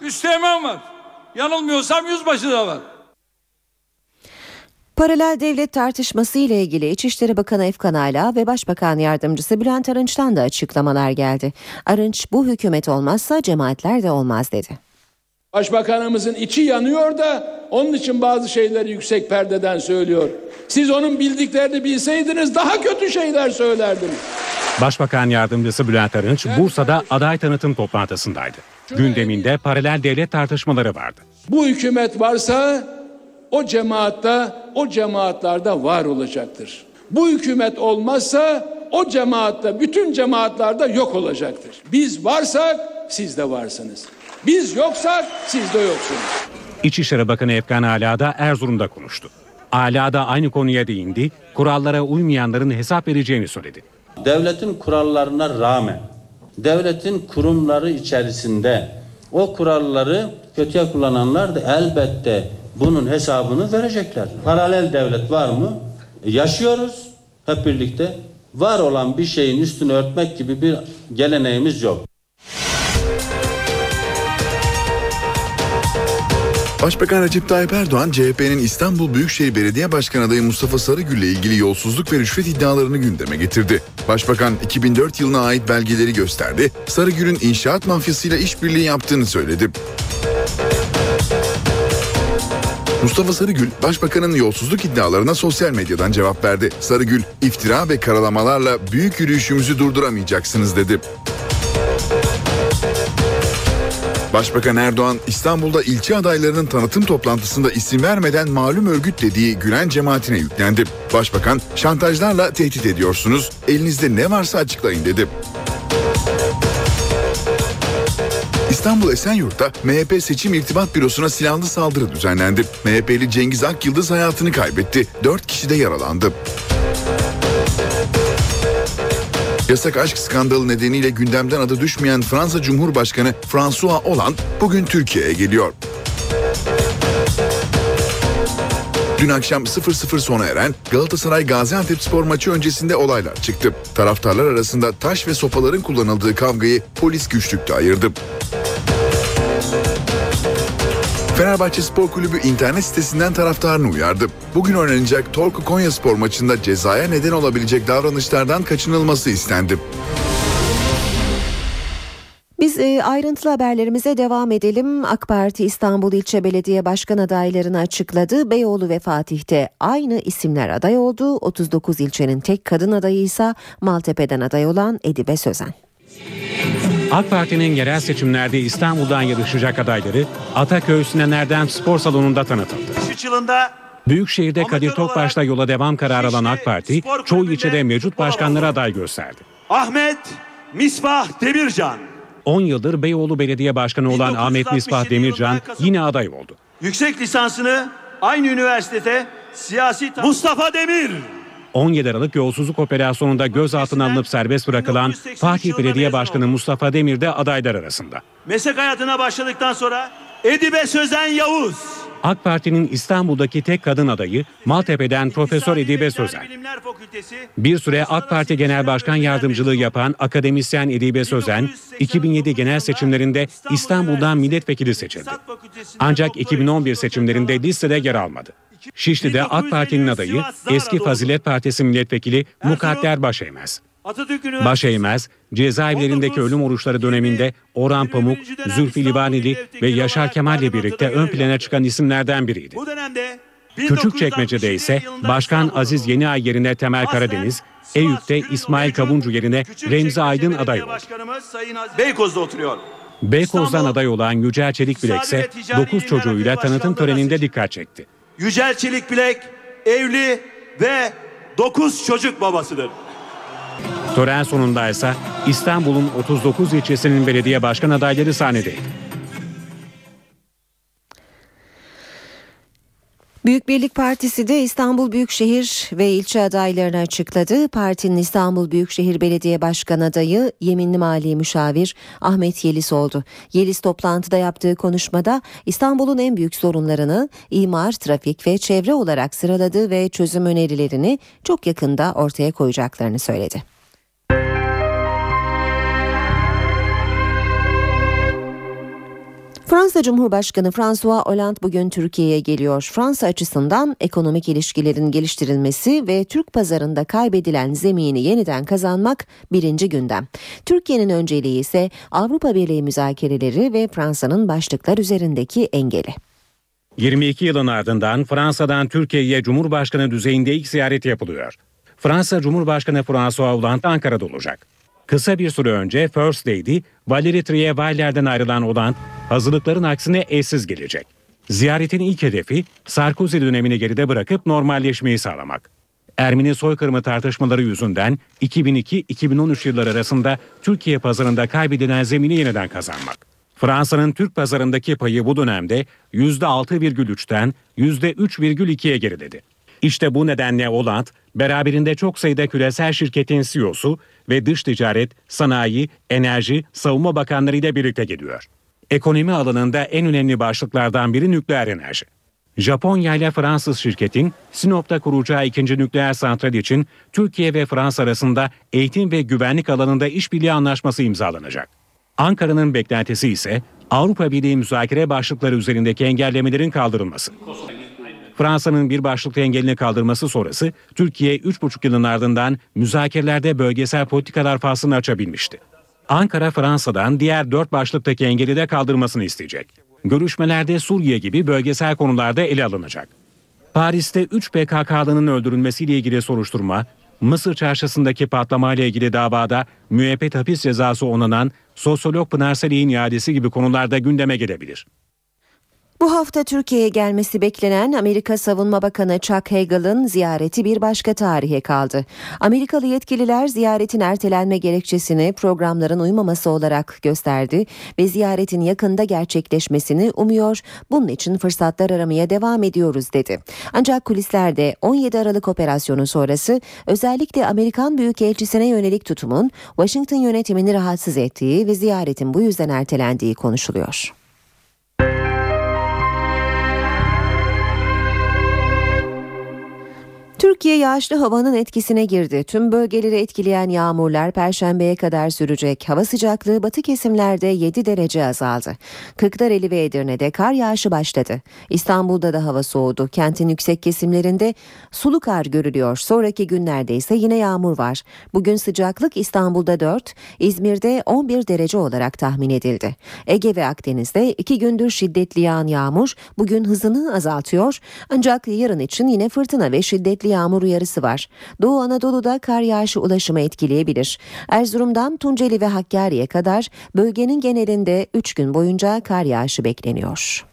Üsteğmen var. Yanılmıyorsam yüzbaşı da var.
Paralel devlet tartışması ile ilgili İçişleri Bakanı Efkan Ala ve Başbakan Yardımcısı Bülent Arınç'tan da açıklamalar geldi. Arınç bu hükümet olmazsa cemaatler de olmaz dedi.
Başbakanımızın içi yanıyor da onun için bazı şeyleri yüksek perdeden söylüyor. Siz onun bildiklerini bilseydiniz daha kötü şeyler söylerdiniz.
Başbakan Yardımcısı Bülent Arınç, Bursa'da aday tanıtım toplantısındaydı. Gündeminde paralel devlet tartışmaları vardı.
Bu hükümet varsa o cemaatta, o cemaatlarda var olacaktır. Bu hükümet olmazsa o cemaatta, bütün cemaatlarda yok olacaktır. Biz varsak siz de varsınız. Biz yoksak siz de yoksunuz.
İçişleri Bakanı Efkan Ala da Erzurum'da konuştu. Ala da aynı konuya değindi, kurallara uymayanların hesap vereceğini söyledi.
devletin kurallarına rağmen devletin kurumları içerisinde o kuralları kötüye kullananlar da elbette bunun hesabını verecekler. Paralel devlet var mı? E, Yaşıyoruz hep birlikte. Var olan bir şeyin üstünü örtmek gibi bir geleneğimiz yok.
Başbakan Recep Tayyip Erdoğan, CHP'nin İstanbul Büyükşehir Belediye Başkanı adayı Mustafa Sarıgül ile ilgili yolsuzluk ve rüşvet iddialarını gündeme getirdi. Başbakan 2004 yılına ait belgeleri gösterdi, Sarıgül'ün inşaat mafyasıyla işbirliği yaptığını söyledi. Mustafa Sarıgül, Başbakanın yolsuzluk iddialarına sosyal medyadan cevap verdi. Sarıgül, iftira ve karalamalarla büyük yürüyüşümüzü durduramayacaksınız dedi. Başbakan Erdoğan İstanbul'da ilçe adaylarının tanıtım toplantısında isim vermeden malum örgüt dediği Gülen cemaatine yüklendi. Başbakan şantajlarla tehdit ediyorsunuz, elinizde ne varsa açıklayın dedi. İstanbul Esenyurt'ta MHP Seçim İrtibat Bürosu'na silahlı saldırı düzenlendi. MHP'li Cengiz Akyıldız hayatını kaybetti. 4 kişi de yaralandı. Yasak aşk skandalı nedeniyle gündemden adı düşmeyen Fransa Cumhurbaşkanı François Hollande bugün Türkiye'ye geliyor. Dün akşam 0-0 sona eren Galatasaray Gaziantep spor maçı öncesinde olaylar çıktı. Taraftarlar arasında taş ve sopaların kullanıldığı kavgayı polis güçlükte ayırdı. Fenerbahçe Spor Kulübü internet sitesinden taraftarını uyardı. Bugün oynanacak Torku Konya Spor maçında cezaya neden olabilecek davranışlardan kaçınılması istendi.
Biz e, ayrıntılı haberlerimize devam edelim. AK Parti İstanbul İlçe Belediye Başkan adaylarını açıkladı. Beyoğlu ve Fatih'te aynı isimler aday oldu. 39 ilçenin tek kadın adayı ise Maltepe'den aday olan Edibe Sözen.
AK Parti'nin yerel seçimlerde İstanbul'dan yarışacak adayları Ataköy Sinan Erdem Spor Salonu'nda tanıtıldı.
3 yılında
Büyükşehir'de Kadir Topbaş'la yola devam kararı alan AK Parti, çoğu ilçede mevcut başkanları aday gösterdi.
Ahmet Misbah Demircan
10 yıldır Beyoğlu Belediye Başkanı olan Ahmet Misbah Demircan yine aday oldu.
yüksek lisansını aynı üniversitede siyasi Mustafa Demir
17 Aralık yolsuzluk operasyonunda gözaltına alınıp serbest bırakılan Fatih Belediye Başkanı Mustafa Demir de adaylar arasında.
meslek hayatına başladıktan sonra Edibe Sözen Yavuz
AK Parti'nin İstanbul'daki tek kadın adayı Maltepe'den Profesör Edibe Sözen. Bir süre AK Parti Genel Başkan Yardımcılığı yapan akademisyen Edibe Sözen, 2007 genel seçimlerinde İstanbul'dan milletvekili seçildi. Ancak 2011 seçimlerinde listede yer almadı. Şişli'de AK Parti'nin adayı eski Fazilet Partisi milletvekili Mukadder Başeymez. Başeymez, cezaevlerindeki ölüm oruçları döneminde Orhan Pamuk, Zülfü Livaneli ve Yaşar Kemal'le birlikte ön plana çıkan isimlerden biriydi.
dönemde
Küçükçekmece'de ise Başkan Aziz Yeniay yerine Temel Karadeniz, Eyüp'te İsmail Kavuncu yerine Remzi Aydın aday oldu.
Beykoz'da oturuyor.
Beykoz'dan aday olan Yücel Çelikbilek ise 9 çocuğuyla tanıtım töreninde dikkat çekti.
Yücel Çelik Bilek evli ve 9 çocuk babasıdır.
Tören sonunda ise İstanbul'un 39 ilçesinin belediye başkan adayları sahnedeydi.
Büyük Birlik Partisi de İstanbul Büyükşehir ve ilçe adaylarını açıkladı. Partinin İstanbul Büyükşehir Belediye Başkan adayı Yeminli Mali Müşavir Ahmet Yeliz oldu. Yeliz toplantıda yaptığı konuşmada İstanbul'un en büyük sorunlarını imar, trafik ve çevre olarak sıraladı ve çözüm önerilerini çok yakında ortaya koyacaklarını söyledi. Fransa Cumhurbaşkanı François Hollande bugün Türkiye'ye geliyor. Fransa açısından ekonomik ilişkilerin geliştirilmesi ve Türk pazarında kaybedilen zemini yeniden kazanmak birinci gündem. Türkiye'nin önceliği ise Avrupa Birliği müzakereleri ve Fransa'nın başlıklar üzerindeki engeli.
22 yılın ardından Fransa'dan Türkiye'ye Cumhurbaşkanı düzeyinde ilk ziyaret yapılıyor. Fransa Cumhurbaşkanı François Hollande Ankara'da olacak. Kısa bir süre önce First Lady Valérie Trierweiler'den ayrılan Hollande hazırlıkların aksine eşsiz gelecek. Ziyaretin ilk hedefi Sarkozy dönemini geride bırakıp normalleşmeyi sağlamak. Ermeni soykırımı tartışmaları yüzünden 2002-2013 yılları arasında Türkiye pazarında kaybedilen zemini yeniden kazanmak. Fransa'nın Türk pazarındaki payı bu dönemde %6,3'ten %3,2'ye geriledi. İşte bu nedenle Hollande beraberinde çok sayıda küresel şirketin CEO'su ve dış ticaret, sanayi, enerji, savunma bakanları ile birlikte geliyor. Ekonomi alanında en önemli başlıklardan biri nükleer enerji. Japonya ile Fransız şirketin Sinop'ta kuracağı ikinci nükleer santral için Türkiye ve Fransa arasında eğitim ve güvenlik alanında işbirliği anlaşması imzalanacak. Ankara'nın beklentisi ise Avrupa Birliği müzakere başlıkları üzerindeki engellemelerin kaldırılması. Fransa'nın bir başlıklı engelini kaldırması sonrası Türkiye 3,5 yılın ardından müzakerelerde bölgesel politikalar faslını açabilmişti. Ankara Fransa'dan diğer dört başlıktaki engeli de kaldırmasını isteyecek. Görüşmelerde Suriye gibi bölgesel konularda ele alınacak. Paris'te 3 PKK'lının öldürülmesiyle ilgili soruşturma, Mısır çarşısındaki patlamayla ilgili davada müebbet hapis cezası onanan sosyolog Pınar Salih'in iadesi gibi konularda gündeme gelebilir.
Bu hafta Türkiye'ye gelmesi beklenen Amerika Savunma Bakanı Chuck Hagel'ın ziyareti bir başka tarihe kaldı. Amerikalı yetkililer ziyaretin ertelenme gerekçesini programların uymaması olarak gösterdi ve ziyaretin yakında gerçekleşmesini umuyor. Bunun için fırsatlar aramaya devam ediyoruz dedi. Ancak kulislerde 17 Aralık operasyonu sonrası özellikle Amerikan Büyükelçisine yönelik tutumun Washington yönetimini rahatsız ettiği ve ziyaretin bu yüzden ertelendiği konuşuluyor. Türkiye yağışlı havanın etkisine girdi. Tüm bölgeleri etkileyen yağmurlar perşembeye kadar sürecek. Hava sıcaklığı batı kesimlerde 7 derece azaldı. Kırklareli ve Edirne'de kar yağışı başladı. İstanbul'da da hava soğudu. Kentin yüksek kesimlerinde sulu kar görülüyor. Sonraki günlerde ise yine yağmur var. Bugün sıcaklık İstanbul'da 4, İzmir'de 11 derece olarak tahmin edildi. Ege ve Akdeniz'de 2 gündür şiddetli yağan yağmur bugün hızını azaltıyor. Ancak yarın için yine fırtına ve şiddetli şiddetli yağmur uyarısı var. Doğu Anadolu'da kar yağışı ulaşımı etkileyebilir. Erzurum'dan Tunceli ve Hakkari'ye kadar bölgenin genelinde 3 gün boyunca kar yağışı bekleniyor.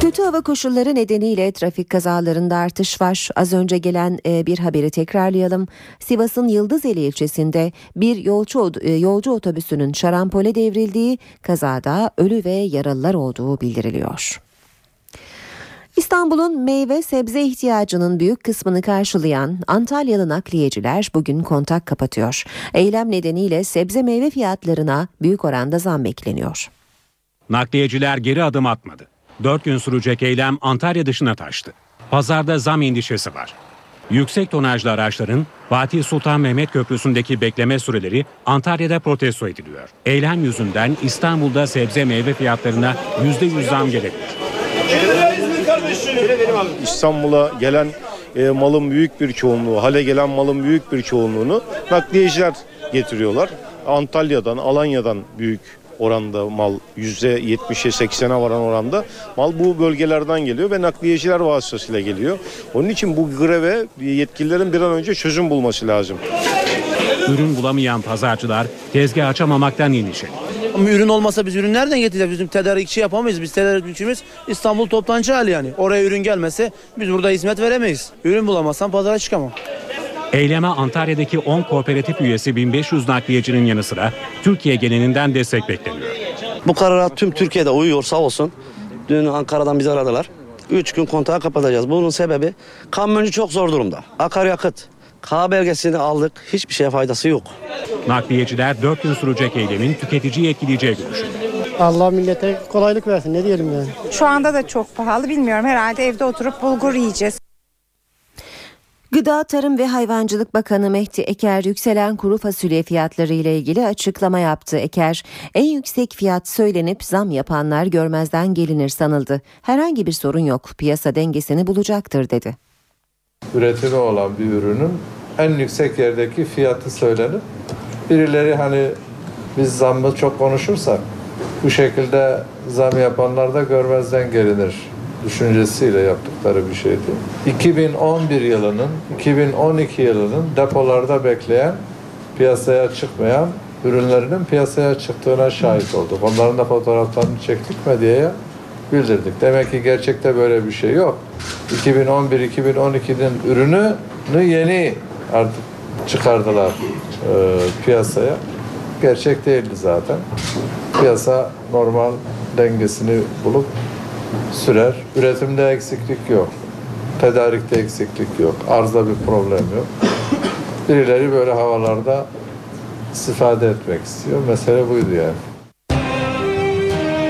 Kötü hava koşulları nedeniyle trafik kazalarında artış var. Az önce gelen e, bir haberi tekrarlayalım. Sivas'ın Yıldızeli ilçesinde bir yolcu e, yolcu otobüsünün şarampole devrildiği kazada ölü ve yaralılar olduğu bildiriliyor. İstanbul'un meyve sebze ihtiyacının büyük kısmını karşılayan Antalyalı nakliyeciler bugün kontak kapatıyor. Eylem nedeniyle sebze meyve fiyatlarına büyük oranda zam bekleniyor.
Nakliyeciler geri adım atmadı. 4 gün sürecek eylem Antalya dışına taştı. Pazarda zam endişesi var. Yüksek tonajlı araçların Fatih Sultan Mehmet Köprüsü'ndeki bekleme süreleri Antalya'da protesto ediliyor. Eylem yüzünden İstanbul'da sebze meyve fiyatlarına %100 zam gelebilir.
İstanbul'a gelen e, malın büyük bir çoğunluğu, hale gelen malın büyük bir çoğunluğunu nakliyeciler getiriyorlar. Antalya'dan, Alanya'dan büyük oranda mal %70'e 80'e varan oranda mal bu bölgelerden geliyor ve nakliyeciler vasıtasıyla geliyor. Onun için bu greve yetkililerin bir an önce çözüm bulması lazım.
Ürün bulamayan pazarcılar tezgah açamamaktan endişeli.
Ama ürün olmasa biz ürün nereden getireceğiz? Bizim tedarikçi yapamayız. Biz tedarikçimiz İstanbul toptancı hali yani. Oraya ürün gelmese biz burada hizmet veremeyiz. Ürün bulamazsam pazara çıkamam.
Eyleme Antalya'daki 10 kooperatif üyesi 1500 nakliyecinin yanı sıra Türkiye genelinden destek bekleniyor.
Bu karara tüm Türkiye'de uyuyor sağ olsun. Dün Ankara'dan bizi aradılar. 3 gün kontağı kapatacağız. Bunun sebebi kamyoncu çok zor durumda. Akaryakıt, K belgesini aldık. Hiçbir şeye faydası yok.
Nakliyeciler 4 gün sürecek eylemin tüketiciyi etkileyeceği görüşünde.
Allah millete kolaylık versin ne diyelim yani.
Şu anda da çok pahalı bilmiyorum. Herhalde evde oturup bulgur yiyeceğiz.
Gıda, Tarım ve Hayvancılık Bakanı Mehdi Eker yükselen kuru fasulye fiyatları ile ilgili açıklama yaptı. Eker, en yüksek fiyat söylenip zam yapanlar görmezden gelinir sanıldı. Herhangi bir sorun yok, piyasa dengesini bulacaktır dedi.
Üretimi olan bir ürünün en yüksek yerdeki fiyatı söylenip birileri hani biz zammı çok konuşursak bu şekilde zam yapanlar da görmezden gelinir düşüncesiyle yaptıkları bir şeydi. 2011 yılının, 2012 yılının depolarda bekleyen, piyasaya çıkmayan ürünlerinin piyasaya çıktığına şahit olduk. Onların da fotoğraflarını çektik medyaya bildirdik. Demek ki gerçekte böyle bir şey yok. 2011-2012'nin ürünü yeni artık çıkardılar e, piyasaya. Gerçek değildi zaten. Piyasa normal dengesini bulup sürer. Üretimde eksiklik yok. Tedarikte eksiklik yok. Arzda bir problem yok. Birileri böyle havalarda istifade etmek istiyor. Mesele buydu yani.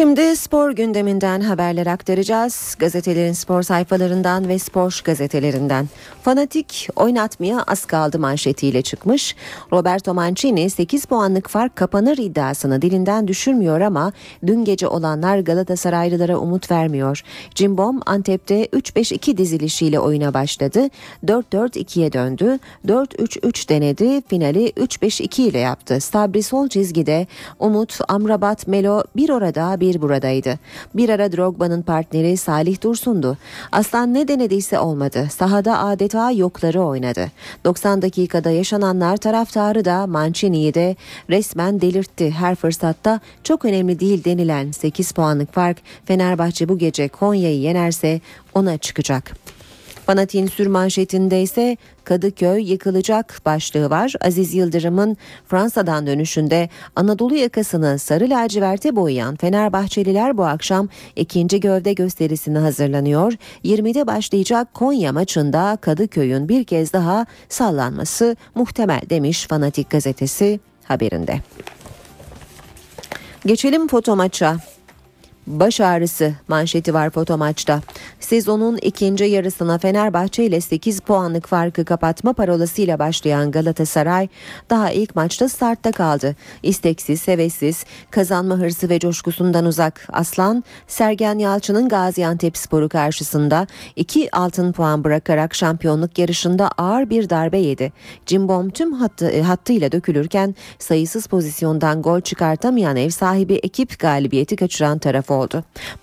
Şimdi spor gündeminden haberler aktaracağız. Gazetelerin spor sayfalarından ve spor gazetelerinden. Fanatik oynatmaya az kaldı manşetiyle çıkmış. Roberto Mancini 8 puanlık fark kapanır iddiasını dilinden düşürmüyor ama dün gece olanlar Galatasaraylılara umut vermiyor. Cimbom Antep'te 3-5-2 dizilişiyle oyuna başladı. 4-4-2'ye döndü. 4-3-3 denedi. Finali 3-5-2 ile yaptı. Stabri sol çizgide Umut, Amrabat, Melo bir orada bir buradaydı. Bir ara Drogba'nın partneri Salih Dursun'du. Aslan ne denediyse olmadı. Sahada adeta yokları oynadı. 90 dakikada yaşananlar taraftarı da Mancini'yi de resmen delirtti. Her fırsatta çok önemli değil denilen 8 puanlık fark Fenerbahçe bu gece Konya'yı yenerse ona çıkacak. Fanatik'in sür manşetinde ise Kadıköy yıkılacak başlığı var. Aziz Yıldırım'ın Fransa'dan dönüşünde Anadolu yakasını sarı laciverte boyayan Fenerbahçeliler bu akşam ikinci gövde gösterisine hazırlanıyor. 20'de başlayacak Konya maçında Kadıköy'ün bir kez daha sallanması muhtemel demiş Fanatik gazetesi haberinde. Geçelim foto maça. Baş ağrısı manşeti var foto maçta. Sezonun ikinci yarısına Fenerbahçe ile 8 puanlık farkı kapatma parolasıyla başlayan Galatasaray daha ilk maçta startta kaldı. İsteksiz, hevessiz, kazanma hırsı ve coşkusundan uzak Aslan, Sergen Yalçın'ın Gaziantep Sporu karşısında 2 altın puan bırakarak şampiyonluk yarışında ağır bir darbe yedi. Cimbom tüm hattı, hattıyla dökülürken sayısız pozisyondan gol çıkartamayan ev sahibi ekip galibiyeti kaçıran taraf oldu.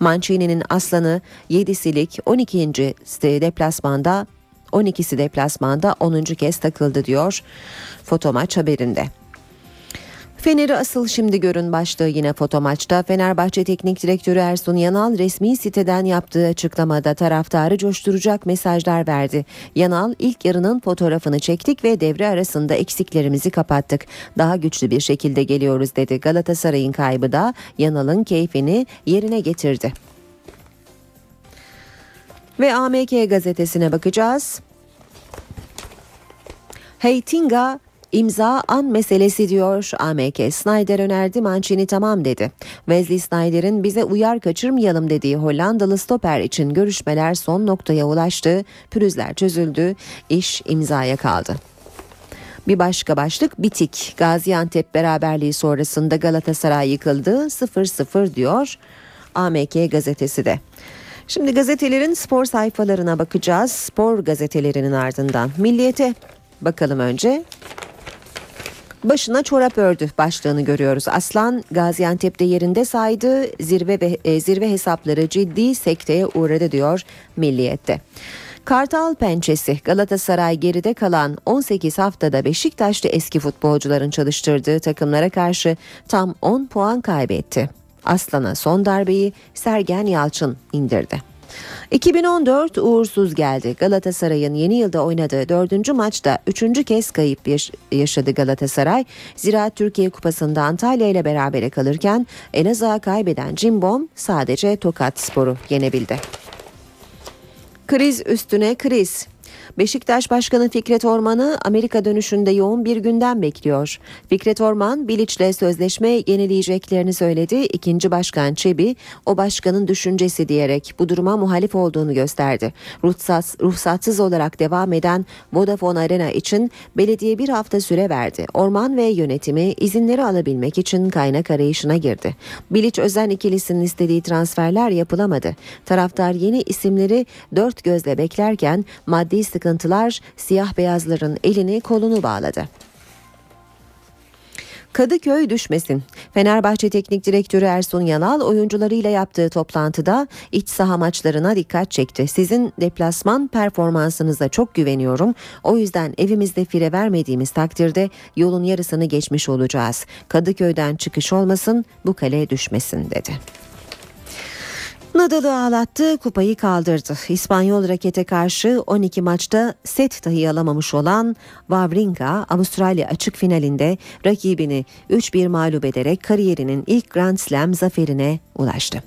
Mancini'nin aslanı 7'silik 12. deplasmanda 12'si deplasmanda 10. kez takıldı diyor foto maç haberinde. Fener'i asıl şimdi görün başlığı yine foto maçta. Fenerbahçe Teknik Direktörü Ersun Yanal resmi siteden yaptığı açıklamada taraftarı coşturacak mesajlar verdi. Yanal ilk yarının fotoğrafını çektik ve devre arasında eksiklerimizi kapattık. Daha güçlü bir şekilde geliyoruz dedi. Galatasaray'ın kaybı da Yanal'ın keyfini yerine getirdi. Ve AMK gazetesine bakacağız. Heitinga İmza an meselesi diyor AMK. Snyder önerdi Mancini tamam dedi. Wesley Snyder'in bize uyar kaçırmayalım dediği Hollandalı stoper için görüşmeler son noktaya ulaştı. Pürüzler çözüldü. İş imzaya kaldı. Bir başka başlık bitik. Gaziantep beraberliği sonrasında Galatasaray yıkıldı. 0-0 diyor AMK gazetesi de. Şimdi gazetelerin spor sayfalarına bakacağız. Spor gazetelerinin ardından. Milliyete bakalım önce. Başına çorap ördü başlığını görüyoruz. Aslan Gaziantep'te yerinde saydı. Zirve ve e, zirve hesapları ciddi sekteye uğradı diyor Milliyet'te. Kartal pençesi Galatasaray geride kalan 18 haftada Beşiktaş'ta eski futbolcuların çalıştırdığı takımlara karşı tam 10 puan kaybetti. Aslan'a son darbeyi Sergen Yalçın indirdi. 2014 uğursuz geldi. Galatasaray'ın yeni yılda oynadığı dördüncü maçta üçüncü kez kayıp yaşadı Galatasaray. Zira Türkiye Kupası'nda Antalya ile berabere kalırken Elazığ'a kaybeden Cimbom sadece Tokat Spor'u yenebildi. Kriz üstüne kriz. Beşiktaş Başkanı Fikret Orman'ı Amerika dönüşünde yoğun bir günden bekliyor. Fikret Orman, Bilic'le sözleşme yenileyeceklerini söyledi. İkinci başkan Çebi, o başkanın düşüncesi diyerek bu duruma muhalif olduğunu gösterdi. Ruhsat, ruhsatsız olarak devam eden Vodafone Arena için belediye bir hafta süre verdi. Orman ve yönetimi izinleri alabilmek için kaynak arayışına girdi. Bilic Özen ikilisinin istediği transferler yapılamadı. Taraftar yeni isimleri dört gözle beklerken maddi sıkıntılar siyah beyazların elini kolunu bağladı. Kadıköy düşmesin. Fenerbahçe Teknik Direktörü Ersun Yanal oyuncularıyla yaptığı toplantıda iç saha maçlarına dikkat çekti. Sizin deplasman performansınıza çok güveniyorum. O yüzden evimizde fire vermediğimiz takdirde yolun yarısını geçmiş olacağız. Kadıköy'den çıkış olmasın, bu kale düşmesin dedi. Nadal'ı ağlattı, kupayı kaldırdı. İspanyol rakete karşı 12 maçta set dahi alamamış olan Wawrinka, Avustralya açık finalinde rakibini 3-1 mağlup ederek kariyerinin ilk Grand Slam zaferine ulaştı.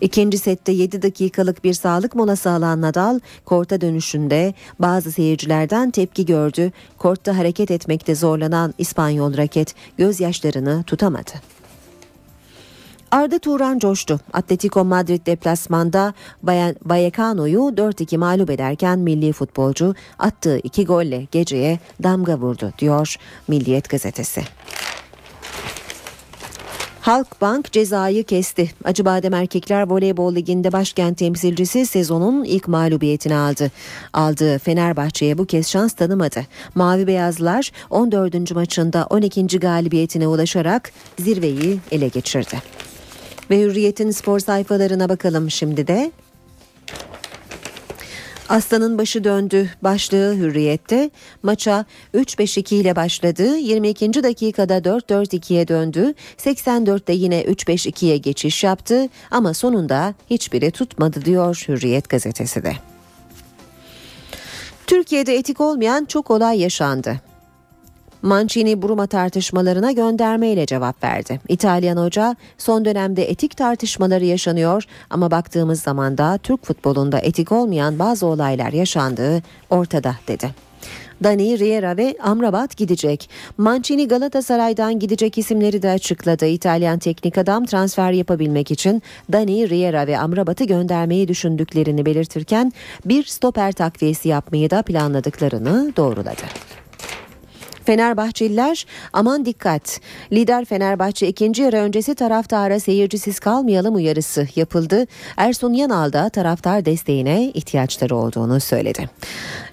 İkinci sette 7 dakikalık bir sağlık molası alan Nadal, korta dönüşünde bazı seyircilerden tepki gördü. Kortta hareket etmekte zorlanan İspanyol raket gözyaşlarını tutamadı. Arda Turan coştu. Atletico Madrid deplasmanda Vallecano'yu 4-2 mağlup ederken milli futbolcu attığı iki golle geceye damga vurdu diyor Milliyet gazetesi. Halkbank cezayı kesti. Acıbadem Erkekler Voleybol Ligi'nde başkent temsilcisi sezonun ilk mağlubiyetini aldı. Aldığı Fenerbahçe'ye bu kez şans tanımadı. Mavi Beyazlar 14. maçında 12. galibiyetine ulaşarak zirveyi ele geçirdi. Ve Hürriyet'in spor sayfalarına bakalım şimdi de. Aslanın başı döndü başlığı Hürriyet'te maça 3-5-2 ile başladı 22. dakikada 4-4-2'ye döndü 84'te yine 3-5-2'ye geçiş yaptı ama sonunda hiçbiri tutmadı diyor Hürriyet gazetesi de. Türkiye'de etik olmayan çok olay yaşandı. Mancini Buruma tartışmalarına göndermeyle cevap verdi. İtalyan hoca son dönemde etik tartışmaları yaşanıyor ama baktığımız zaman da Türk futbolunda etik olmayan bazı olaylar yaşandığı ortada dedi. Dani, Riera ve Amrabat gidecek. Mancini Galatasaray'dan gidecek isimleri de açıkladı. İtalyan teknik adam transfer yapabilmek için Dani, Riera ve Amrabat'ı göndermeyi düşündüklerini belirtirken bir stoper takviyesi yapmayı da planladıklarını doğruladı. Fenerbahçeliler aman dikkat. Lider Fenerbahçe ikinci yarı öncesi taraftara seyircisiz kalmayalım uyarısı yapıldı. Ersun Yanal da taraftar desteğine ihtiyaçları olduğunu söyledi.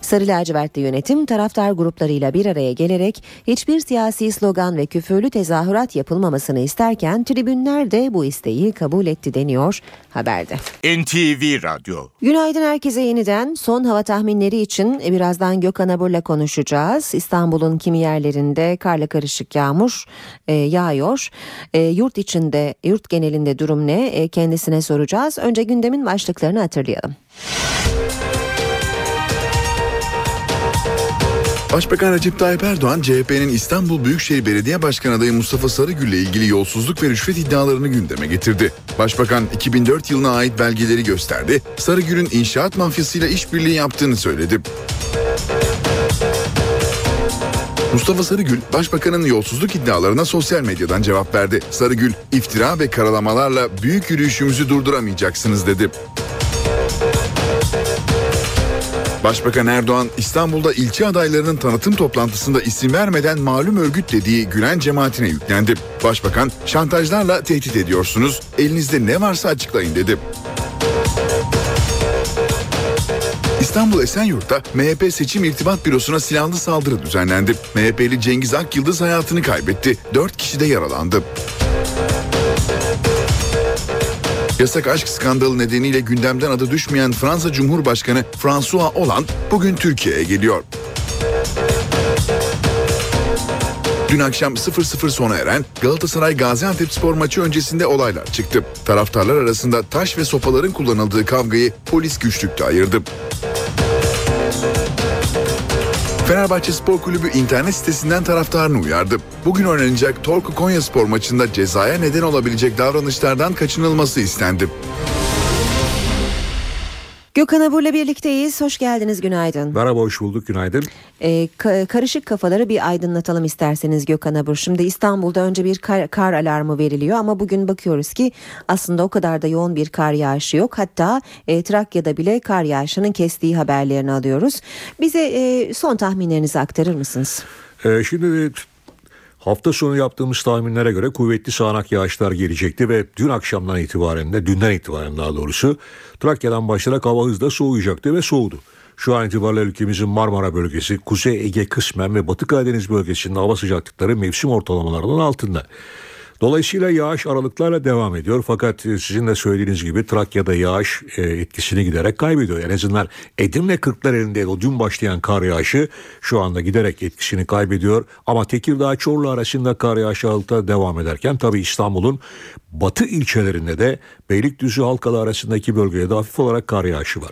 Sarı lacivertli yönetim taraftar gruplarıyla bir araya gelerek hiçbir siyasi slogan ve küfürlü tezahürat yapılmamasını isterken tribünler de bu isteği kabul etti deniyor haberde.
NTV Radyo
Günaydın herkese yeniden. Son hava tahminleri için birazdan Gökhan Abur'la konuşacağız. İstanbul'un kimi yerlerinde karla karışık yağmur e, yağıyor. E, yurt içinde, yurt genelinde durum ne? E, kendisine soracağız. Önce gündemin başlıklarını hatırlayalım.
Başbakan Recep Tayyip Erdoğan, CHP'nin İstanbul Büyükşehir Belediye Başkanı adayı Mustafa Sarıgül ile ilgili yolsuzluk ve rüşvet iddialarını gündeme getirdi. Başbakan 2004 yılına ait belgeleri gösterdi, Sarıgül'ün inşaat mafyasıyla işbirliği yaptığını söyledi. Mustafa Sarıgül, Başbakanın yolsuzluk iddialarına sosyal medyadan cevap verdi. Sarıgül, iftira ve karalamalarla büyük yürüyüşümüzü durduramayacaksınız dedi. Başbakan Erdoğan İstanbul'da ilçe adaylarının tanıtım toplantısında isim vermeden malum örgüt dediği Gülen cemaatine yüklendi. Başbakan şantajlarla tehdit ediyorsunuz, elinizde ne varsa açıklayın dedi. İstanbul Esenyurt'ta MHP Seçim İrtibat Bürosu'na silahlı saldırı düzenlendi. MHP'li Cengiz Akyıldız hayatını kaybetti. 4 kişi de yaralandı. Yasak aşk skandalı nedeniyle gündemden adı düşmeyen Fransa Cumhurbaşkanı François Hollande bugün Türkiye'ye geliyor. Dün akşam 0-0 sona eren Galatasaray Gaziantep spor maçı öncesinde olaylar çıktı. Taraftarlar arasında taş ve sopaların kullanıldığı kavgayı polis güçlükte ayırdı. Fenerbahçe Spor Kulübü internet sitesinden taraftarını uyardı. Bugün oynanacak Torku Konya Spor maçında cezaya neden olabilecek davranışlardan kaçınılması istendi.
Gökhan Abur'la birlikteyiz. Hoş geldiniz, günaydın.
Merhaba, hoş bulduk, günaydın.
Ee, ka- karışık kafaları bir aydınlatalım isterseniz Gökhan Abur. Şimdi İstanbul'da önce bir kar, kar alarmı veriliyor ama bugün bakıyoruz ki aslında o kadar da yoğun bir kar yağışı yok. Hatta e, Trakya'da bile kar yağışının kestiği haberlerini alıyoruz. Bize e, son tahminlerinizi aktarır mısınız?
Ee, şimdi Hafta sonu yaptığımız tahminlere göre kuvvetli sağanak yağışlar gelecekti ve dün akşamdan itibaren de dünden itibaren daha doğrusu Trakya'dan başlayarak hava hızla soğuyacaktı ve soğudu. Şu an itibariyle ülkemizin Marmara bölgesi, Kuzey Ege kısmen ve Batı Karadeniz bölgesinde hava sıcaklıkları mevsim ortalamalarının altında. Dolayısıyla yağış aralıklarla devam ediyor fakat sizin de söylediğiniz gibi Trakya'da yağış e, etkisini giderek kaybediyor. En azından Edirne Kırklareli'nde o dün başlayan kar yağışı şu anda giderek etkisini kaybediyor. Ama Tekirdağ Çorlu arasında kar yağışı aralıkta devam ederken tabii İstanbul'un batı ilçelerinde de Beylikdüzü Halkalı arasındaki bölgede hafif olarak kar yağışı var.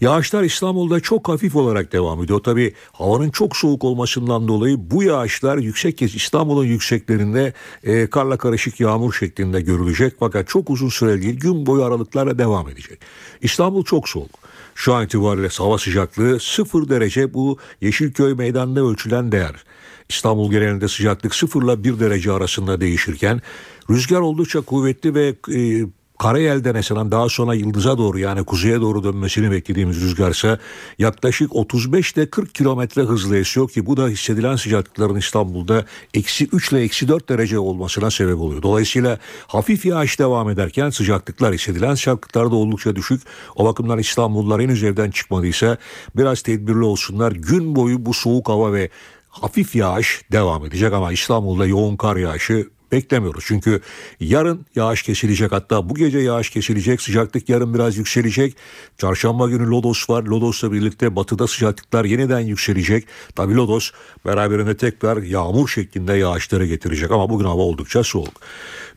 Yağışlar İstanbul'da çok hafif olarak devam ediyor. Tabii havanın çok soğuk olmasından dolayı bu yağışlar yüksek İstanbul'un yükseklerinde e, karla karışık yağmur şeklinde görülecek. Fakat çok uzun süre değil gün boyu aralıklarla devam edecek. İstanbul çok soğuk. Şu an itibariyle hava sıcaklığı 0 derece bu Yeşilköy meydanında ölçülen değer. İstanbul genelinde sıcaklık 0 ile 1 derece arasında değişirken rüzgar oldukça kuvvetli ve e, Karayel'den esen daha sonra yıldıza doğru yani kuzeye doğru dönmesini beklediğimiz rüzgarsa yaklaşık 35 ile 40 kilometre hızla esiyor ki bu da hissedilen sıcaklıkların İstanbul'da eksi 3 ile eksi 4 derece olmasına sebep oluyor. Dolayısıyla hafif yağış devam ederken sıcaklıklar hissedilen sıcaklıklar da oldukça düşük. O bakımdan İstanbullular henüz evden çıkmadıysa biraz tedbirli olsunlar. Gün boyu bu soğuk hava ve hafif yağış devam edecek ama İstanbul'da yoğun kar yağışı beklemiyoruz. Çünkü yarın yağış kesilecek hatta bu gece yağış kesilecek sıcaklık yarın biraz yükselecek. Çarşamba günü Lodos var. Lodos'la birlikte batıda sıcaklıklar yeniden yükselecek. Tabi Lodos beraberinde tekrar yağmur şeklinde yağışları getirecek ama bugün hava oldukça soğuk.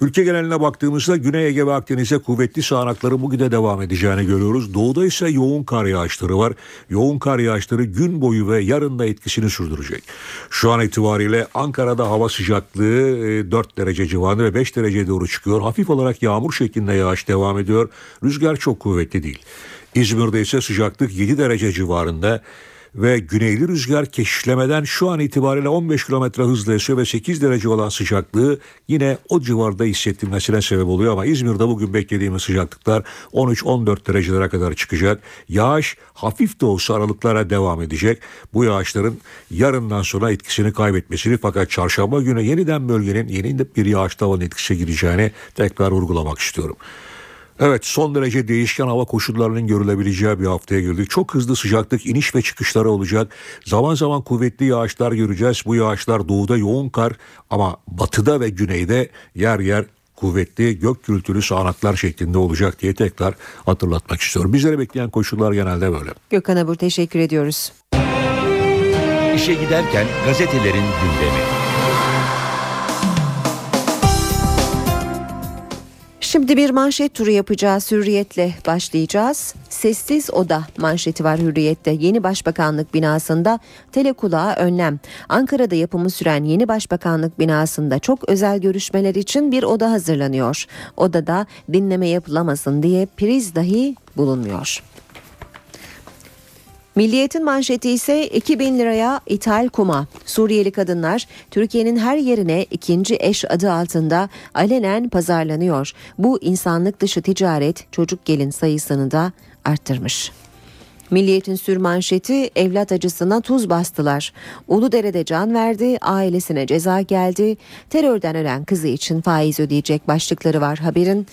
Ülke geneline baktığımızda Güney Ege ve Akdeniz'e kuvvetli sağanakları bugün de devam edeceğini görüyoruz. Doğuda ise yoğun kar yağışları var. Yoğun kar yağışları gün boyu ve yarın da etkisini sürdürecek. Şu an itibariyle Ankara'da hava sıcaklığı 4 derece civarında ve 5 dereceye doğru çıkıyor. Hafif olarak yağmur şeklinde yağış devam ediyor. Rüzgar çok kuvvetli değil. İzmir'de ise sıcaklık 7 derece civarında. Ve güneyli rüzgar keşişlemeden şu an itibariyle 15 kilometre hızla esiyor ve 8 derece olan sıcaklığı yine o civarda hissettirmesine sebep oluyor ama İzmir'de bugün beklediğimiz sıcaklıklar 13-14 derecelere kadar çıkacak. Yağış hafif de olsa aralıklara devam edecek. Bu yağışların yarından sonra etkisini kaybetmesini fakat çarşamba günü yeniden bölgenin yeni bir yağış tavanın etkisine gireceğini tekrar vurgulamak istiyorum. Evet son derece değişken hava koşullarının görülebileceği bir haftaya girdik. Çok hızlı sıcaklık iniş ve çıkışları olacak. Zaman zaman kuvvetli yağışlar göreceğiz. Bu yağışlar doğuda yoğun kar ama batıda ve güneyde yer yer kuvvetli gök gürültülü sağanaklar şeklinde olacak diye tekrar hatırlatmak istiyorum. Bizleri bekleyen koşullar genelde böyle.
Gökhan Abur teşekkür ediyoruz.
İşe giderken gazetelerin gündemi.
Şimdi bir manşet turu yapacağız. Hürriyetle başlayacağız. Sessiz oda manşeti var Hürriyet'te. Yeni Başbakanlık binasında telekulağa önlem. Ankara'da yapımı süren yeni Başbakanlık binasında çok özel görüşmeler için bir oda hazırlanıyor. Odada dinleme yapılamasın diye priz dahi bulunmuyor. Milliyetin manşeti ise 2000 liraya ithal kuma. Suriyeli kadınlar Türkiye'nin her yerine ikinci eş adı altında alenen pazarlanıyor. Bu insanlık dışı ticaret çocuk gelin sayısını da arttırmış. Milliyetin sürmanşeti evlat acısına tuz bastılar. Uludere'de can verdi, ailesine ceza geldi. Terörden ölen kızı için faiz ödeyecek başlıkları var haberin.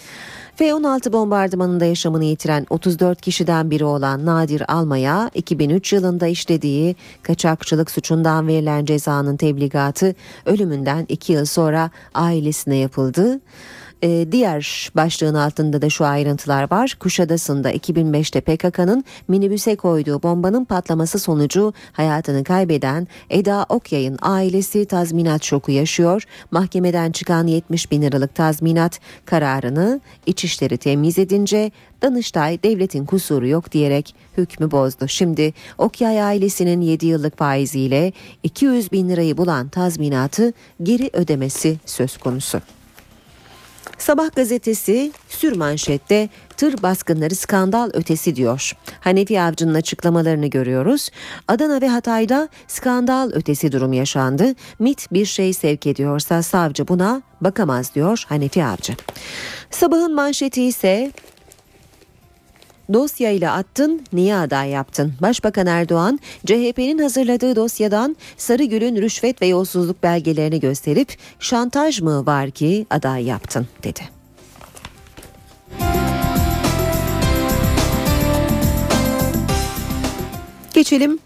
F-16 bombardımanında yaşamını yitiren 34 kişiden biri olan Nadir Almaya 2003 yılında işlediği kaçakçılık suçundan verilen cezanın tebligatı ölümünden 2 yıl sonra ailesine yapıldı. Ee, diğer başlığın altında da şu ayrıntılar var. Kuşadası'nda 2005'te PKK'nın minibüse koyduğu bombanın patlaması sonucu hayatını kaybeden Eda Okyay'ın ailesi tazminat şoku yaşıyor. Mahkemeden çıkan 70 bin liralık tazminat kararını İçişleri temiz edince Danıştay devletin kusuru yok diyerek hükmü bozdu. Şimdi Okyay ailesinin 7 yıllık faiziyle 200 bin lirayı bulan tazminatı geri ödemesi söz konusu. Sabah gazetesi sürmanşette tır baskınları skandal ötesi diyor. Hanefi Avcı'nın açıklamalarını görüyoruz. Adana ve Hatay'da skandal ötesi durum yaşandı. MIT bir şey sevk ediyorsa savcı buna bakamaz diyor Hanefi Avcı. Sabahın manşeti ise Dosyayla attın, niye aday yaptın? Başbakan Erdoğan, CHP'nin hazırladığı dosyadan Sarıgül'ün rüşvet ve yolsuzluk belgelerini gösterip şantaj mı var ki aday yaptın dedi. Geçelim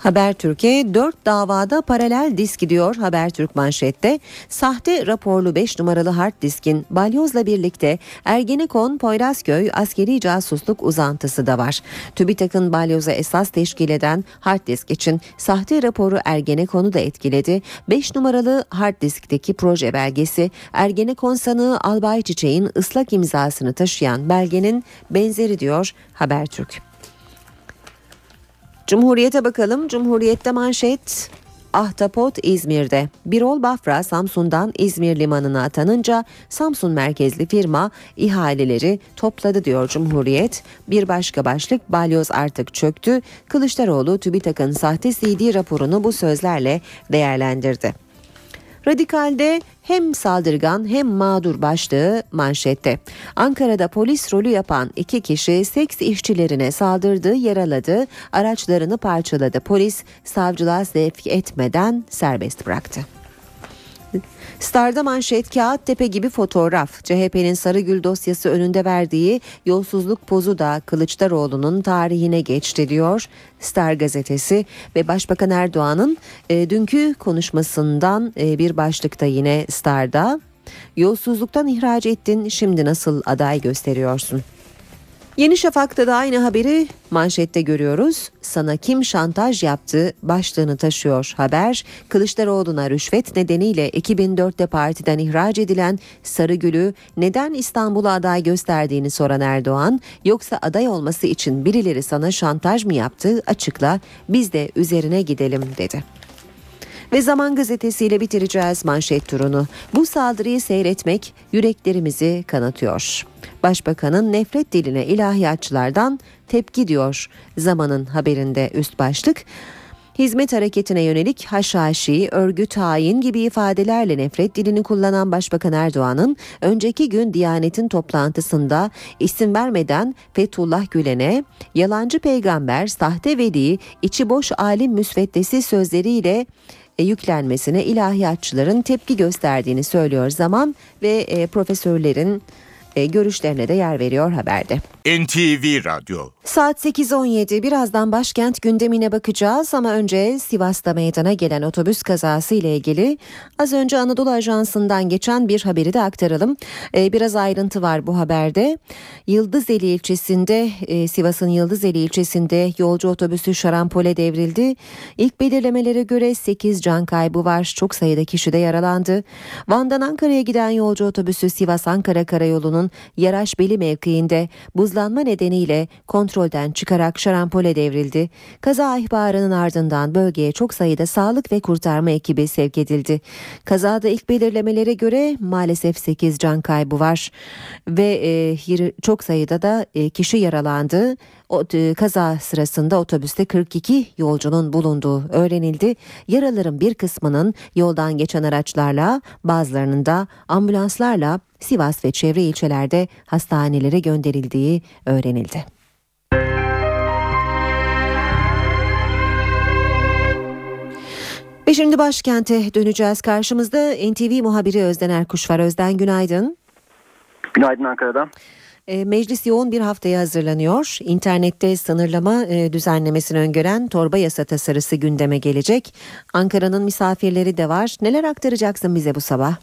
Habertürk'e 4 davada paralel disk gidiyor Habertürk manşette. Sahte raporlu 5 numaralı hard diskin balyozla birlikte Ergenekon Poyrazköy askeri casusluk uzantısı da var. TÜBİTAK'ın balyoza esas teşkil eden hard disk için sahte raporu Ergenekon'u da etkiledi. 5 numaralı hard diskteki proje belgesi Ergenekon sanığı Albay Çiçek'in ıslak imzasını taşıyan belgenin benzeri diyor Habertürk. Cumhuriyete bakalım. Cumhuriyette manşet Ahtapot İzmir'de. Birol Bafra Samsun'dan İzmir limanına atanınca Samsun merkezli firma ihaleleri topladı diyor Cumhuriyet. Bir başka başlık balyoz artık çöktü. Kılıçdaroğlu TÜBİTAK'ın sahte CD raporunu bu sözlerle değerlendirdi. Radikal'de hem saldırgan hem mağdur başlığı manşette. Ankara'da polis rolü yapan iki kişi seks işçilerine saldırdı, yaraladı, araçlarını parçaladı. Polis savcılığa sevk etmeden serbest bıraktı. Star'da manşet kağıt tepe gibi fotoğraf. CHP'nin Sarıgül dosyası önünde verdiği yolsuzluk pozu da Kılıçdaroğlu'nun tarihine geçti diyor Star gazetesi ve Başbakan Erdoğan'ın e, dünkü konuşmasından e, bir başlıkta yine Star'da yolsuzluktan ihraç ettin şimdi nasıl aday gösteriyorsun? Yeni Şafak'ta da aynı haberi manşette görüyoruz. Sana kim şantaj yaptı başlığını taşıyor haber. Kılıçdaroğlu'na rüşvet nedeniyle 2004'te partiden ihraç edilen Sarıgül'ü neden İstanbul'a aday gösterdiğini soran Erdoğan, yoksa aday olması için birileri sana şantaj mı yaptı açıkla biz de üzerine gidelim dedi. Ve Zaman Gazetesi ile bitireceğiz manşet turunu. Bu saldırıyı seyretmek yüreklerimizi kanatıyor. Başbakanın nefret diline ilahiyatçılardan tepki diyor Zaman'ın haberinde üst başlık. Hizmet hareketine yönelik haşhaşi, örgüt hain gibi ifadelerle nefret dilini kullanan Başbakan Erdoğan'ın önceki gün Diyanet'in toplantısında isim vermeden Fethullah Gülen'e yalancı peygamber, sahte veli, içi boş alim müsveddesi sözleriyle yüklenmesine ilahiyatçıların tepki gösterdiğini söylüyor zaman ve e, profesörlerin e, görüşlerine de yer veriyor haberde.
NTV Radyo
Saat 8.17 birazdan başkent gündemine bakacağız ama önce Sivas'ta meydana gelen otobüs kazası ile ilgili az önce Anadolu Ajansı'ndan geçen bir haberi de aktaralım. Ee, biraz ayrıntı var bu haberde. Yıldızeli ilçesinde e, Sivas'ın Yıldızeli ilçesinde yolcu otobüsü şarampole devrildi. İlk belirlemelere göre 8 can kaybı var. Çok sayıda kişi de yaralandı. Van'dan Ankara'ya giden yolcu otobüsü Sivas-Ankara Karayolu'nun Yaraşbeli mevkiinde buzlanma nedeniyle kontrolden çıkarak şarampole devrildi. Kaza ihbarının ardından bölgeye çok sayıda sağlık ve kurtarma ekibi sevk edildi. Kazada ilk belirlemelere göre maalesef 8 can kaybı var ve e, çok sayıda da e, kişi yaralandı. O, e, kaza sırasında otobüste 42 yolcunun bulunduğu öğrenildi. Yaraların bir kısmının yoldan geçen araçlarla bazılarının da ambulanslarla Sivas ve çevre ilçelerde hastanelere gönderildiği öğrenildi. Ve şimdi başkente döneceğiz. Karşımızda NTV muhabiri Özden Erkuş var. Özden günaydın.
Günaydın Ankara'dan.
E, Meclis yoğun bir haftaya hazırlanıyor. İnternette sınırlama e, düzenlemesini öngören torba yasa tasarısı gündeme gelecek. Ankara'nın misafirleri de var. Neler aktaracaksın bize bu sabah?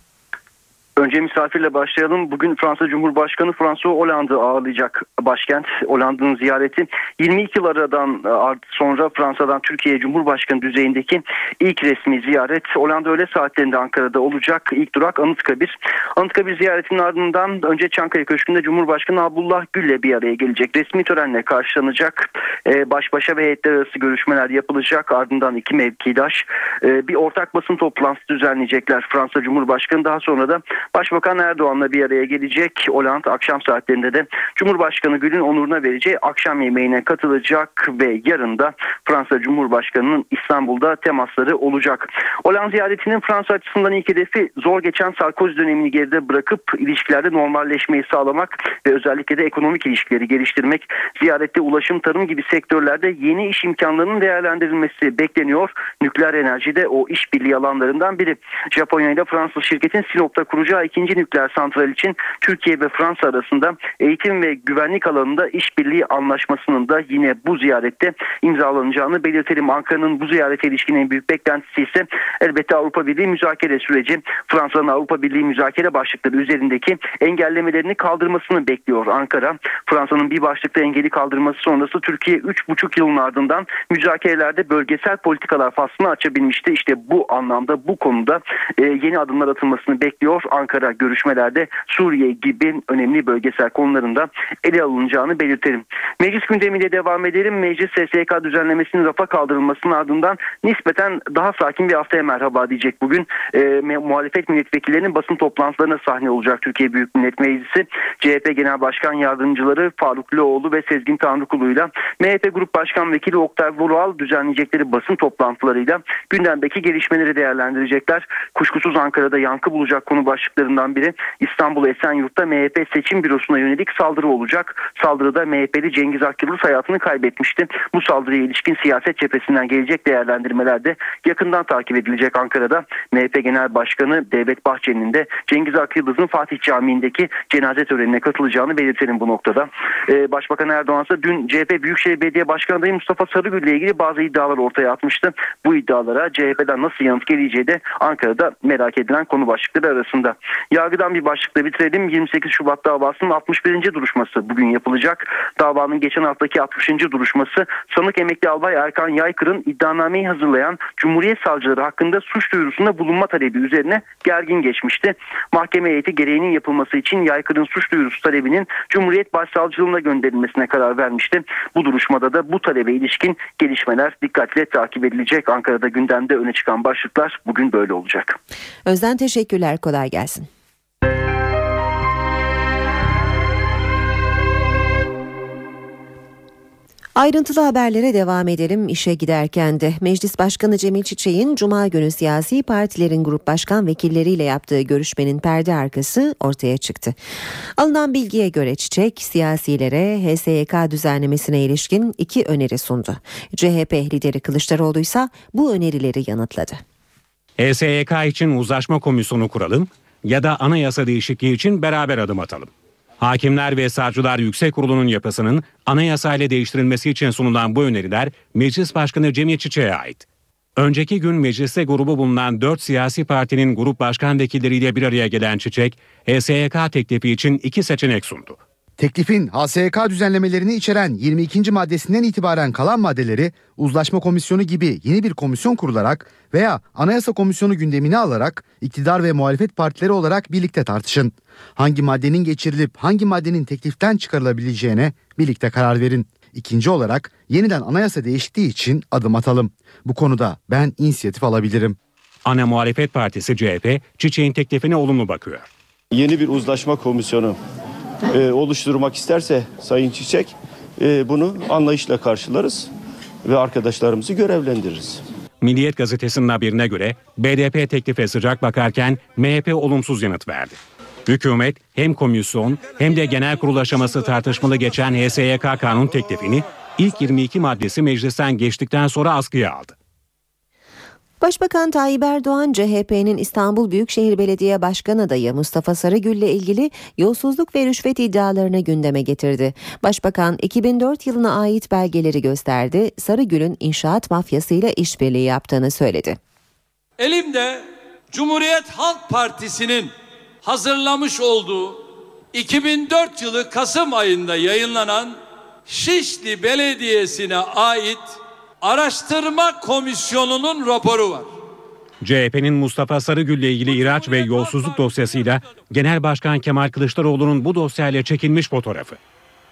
Önce misafirle başlayalım. Bugün Fransa Cumhurbaşkanı François Hollande'ı ağırlayacak başkent. Hollande'ın ziyareti 22 yıl e, sonra Fransa'dan Türkiye'ye Cumhurbaşkanı düzeyindeki ilk resmi ziyaret. Hollanda öğle saatlerinde Ankara'da olacak. İlk durak Anıtkabir. Anıtkabir ziyaretinin ardından önce Çankaya Köşkü'nde Cumhurbaşkanı Abdullah Gül'le bir araya gelecek. Resmi törenle karşılanacak. Ee, baş başa ve heyetler arası görüşmeler yapılacak. Ardından iki mevkidaş e, bir ortak basın toplantısı düzenleyecekler. Fransa Cumhurbaşkanı daha sonra da Başbakan Erdoğan'la bir araya gelecek. Hollanda akşam saatlerinde de Cumhurbaşkanı Gül'ün onuruna vereceği akşam yemeğine katılacak ve yarın da Fransa Cumhurbaşkanı'nın İstanbul'da temasları olacak. Hollanda ziyaretinin Fransa açısından ilk hedefi zor geçen Sarkozy dönemini geride bırakıp ilişkilerde normalleşmeyi sağlamak ve özellikle de ekonomik ilişkileri geliştirmek. Ziyarette ulaşım, tarım gibi sektörlerde yeni iş imkanlarının değerlendirilmesi bekleniyor. Nükleer enerji de o işbirliği alanlarından biri. Japonya ile Fransız şirketin Sinop'ta kuracağı ikinci nükleer santral için Türkiye ve Fransa arasında eğitim ve güvenlik alanında işbirliği anlaşmasının da yine bu ziyarette imzalanacağını belirtelim. Ankara'nın bu ziyarete ilişkin en büyük beklentisi ise elbette Avrupa Birliği müzakere süreci. Fransa'nın Avrupa Birliği müzakere başlıkları üzerindeki engellemelerini kaldırmasını bekliyor Ankara. Fransa'nın bir başlıkta engeli kaldırması sonrası Türkiye 3,5 yılın ardından müzakerelerde bölgesel politikalar faslını açabilmişti. İşte bu anlamda bu konuda e, yeni adımlar atılmasını bekliyor. Ankara görüşmelerde Suriye gibi önemli bölgesel konularında ele alınacağını belirtelim. Meclis gündemiyle devam edelim. Meclis SSK düzenlemesinin rafa kaldırılmasının ardından nispeten daha sakin bir haftaya merhaba diyecek bugün. E, muhalefet milletvekillerinin basın toplantılarına sahne olacak Türkiye Büyük Millet Meclisi. CHP Genel Başkan Yardımcıları Faruk Loğlu ve Sezgin Tanrıkulu'yla MHP Grup Başkan Vekili Oktay Vural düzenleyecekleri basın toplantılarıyla gündemdeki gelişmeleri değerlendirecekler. Kuşkusuz Ankara'da yankı bulacak konu başlıklarından biri İstanbul Esenyurt'ta MHP seçim bürosuna yönelik saldırı olacak. Saldırıda MHP'li Cengiz Akyıldız hayatını kaybetmişti. Bu saldırıya ilişkin siyaset cephesinden gelecek değerlendirmeler de yakından takip edilecek Ankara'da. MHP Genel Başkanı Devlet Bahçeli'nin de Cengiz Akyıldız'ın Fatih Camii'ndeki cenaze törenine katılacağını belirtelim bu noktada. Ee, Başbakan Erdoğan ise dün CHP Büyükşehir Belediye Başkanı adayı Mustafa Sarıgül ile ilgili bazı iddialar ortaya atmıştı. Bu iddialara CHP'den nasıl yanıt geleceği de Ankara'da merak edilen konu başlıkları arasında. Yargıdan bir başlıkla bitirelim. 28 Şubat davasının 61. duruşması bugün yapılacak. Davanın geçen haftaki 60. duruşması sanık emekli albay Erkan Yaykır'ın iddianameyi hazırlayan Cumhuriyet Savcıları hakkında suç duyurusunda bulunma talebi üzerine gergin geçmişti. Mahkeme heyeti gereğinin yapılması için Yaykır'ın suç duyurusu talebinin Cumhuriyet Başsavcılığına gönderilmesine karar vermişti. Bu duruşmada da bu talebe ilişkin gelişmeler dikkatle takip edilecek. Ankara'da gündemde öne çıkan başlıklar bugün böyle olacak.
Özden teşekkürler kolay gelsin. Ayrıntılı haberlere devam edelim işe giderken de. Meclis Başkanı Cemil Çiçek'in Cuma günü siyasi partilerin grup başkan vekilleriyle yaptığı görüşmenin perde arkası ortaya çıktı. Alınan bilgiye göre Çiçek siyasilere HSYK düzenlemesine ilişkin iki öneri sundu. CHP lideri Kılıçdaroğlu ise bu önerileri yanıtladı.
HSYK için uzlaşma komisyonu kuralım ya da anayasa değişikliği için beraber adım atalım. Hakimler ve Savcılar Yüksek Kurulu'nun yapısının anayasayla değiştirilmesi için sunulan bu öneriler Meclis Başkanı Cemil Çiçek'e ait. Önceki gün mecliste grubu bulunan 4 siyasi partinin grup başkan vekilleriyle bir araya gelen Çiçek, HSYK teklifi için iki seçenek sundu.
Teklifin HSYK düzenlemelerini içeren 22. maddesinden itibaren kalan maddeleri uzlaşma komisyonu gibi yeni bir komisyon kurularak veya anayasa komisyonu gündemine alarak iktidar ve muhalefet partileri olarak birlikte tartışın. Hangi maddenin geçirilip hangi maddenin tekliften çıkarılabileceğine birlikte karar verin. İkinci olarak yeniden anayasa değişikliği için adım atalım. Bu konuda ben inisiyatif alabilirim.
Ana Muhalefet Partisi CHP, Çiçek'in teklifine olumlu bakıyor.
Yeni bir uzlaşma komisyonu e, oluşturmak isterse Sayın Çiçek e, bunu anlayışla karşılarız ve arkadaşlarımızı görevlendiririz.
Milliyet gazetesinin haberine göre BDP teklife sıcak bakarken MHP olumsuz yanıt verdi. Hükümet hem komisyon hem de genel kurul aşaması tartışmalı geçen HSYK kanun teklifini ilk 22 maddesi meclisten geçtikten sonra askıya aldı.
Başbakan Tayyip Erdoğan CHP'nin İstanbul Büyükşehir Belediye Başkan adayı Mustafa Sarıgül ile ilgili yolsuzluk ve rüşvet iddialarını gündeme getirdi. Başbakan 2004 yılına ait belgeleri gösterdi. Sarıgül'ün inşaat mafyasıyla işbirliği yaptığını söyledi.
Elimde Cumhuriyet Halk Partisi'nin hazırlamış olduğu 2004 yılı Kasım ayında yayınlanan Şişli Belediyesi'ne ait Araştırma Komisyonu'nun raporu var.
CHP'nin Mustafa Sarıgül ile ilgili ihraç ve yolsuzluk dosyasıyla Genel Başkan Kemal Kılıçdaroğlu'nun bu dosyayla çekilmiş fotoğrafı.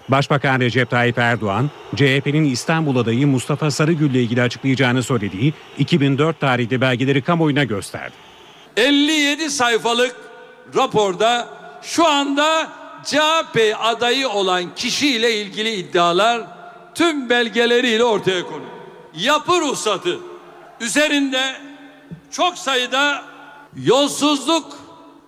Başbakan Recep Tayyip Erdoğan, CHP'nin İstanbul adayı Mustafa Sarıgül ile ilgili açıklayacağını söylediği 2004 tarihli belgeleri kamuoyuna gösterdi.
57 sayfalık raporda şu anda CHP adayı olan kişiyle ilgili iddialar tüm belgeleriyle ortaya konuyor. Yapı ruhsatı üzerinde çok sayıda yolsuzluk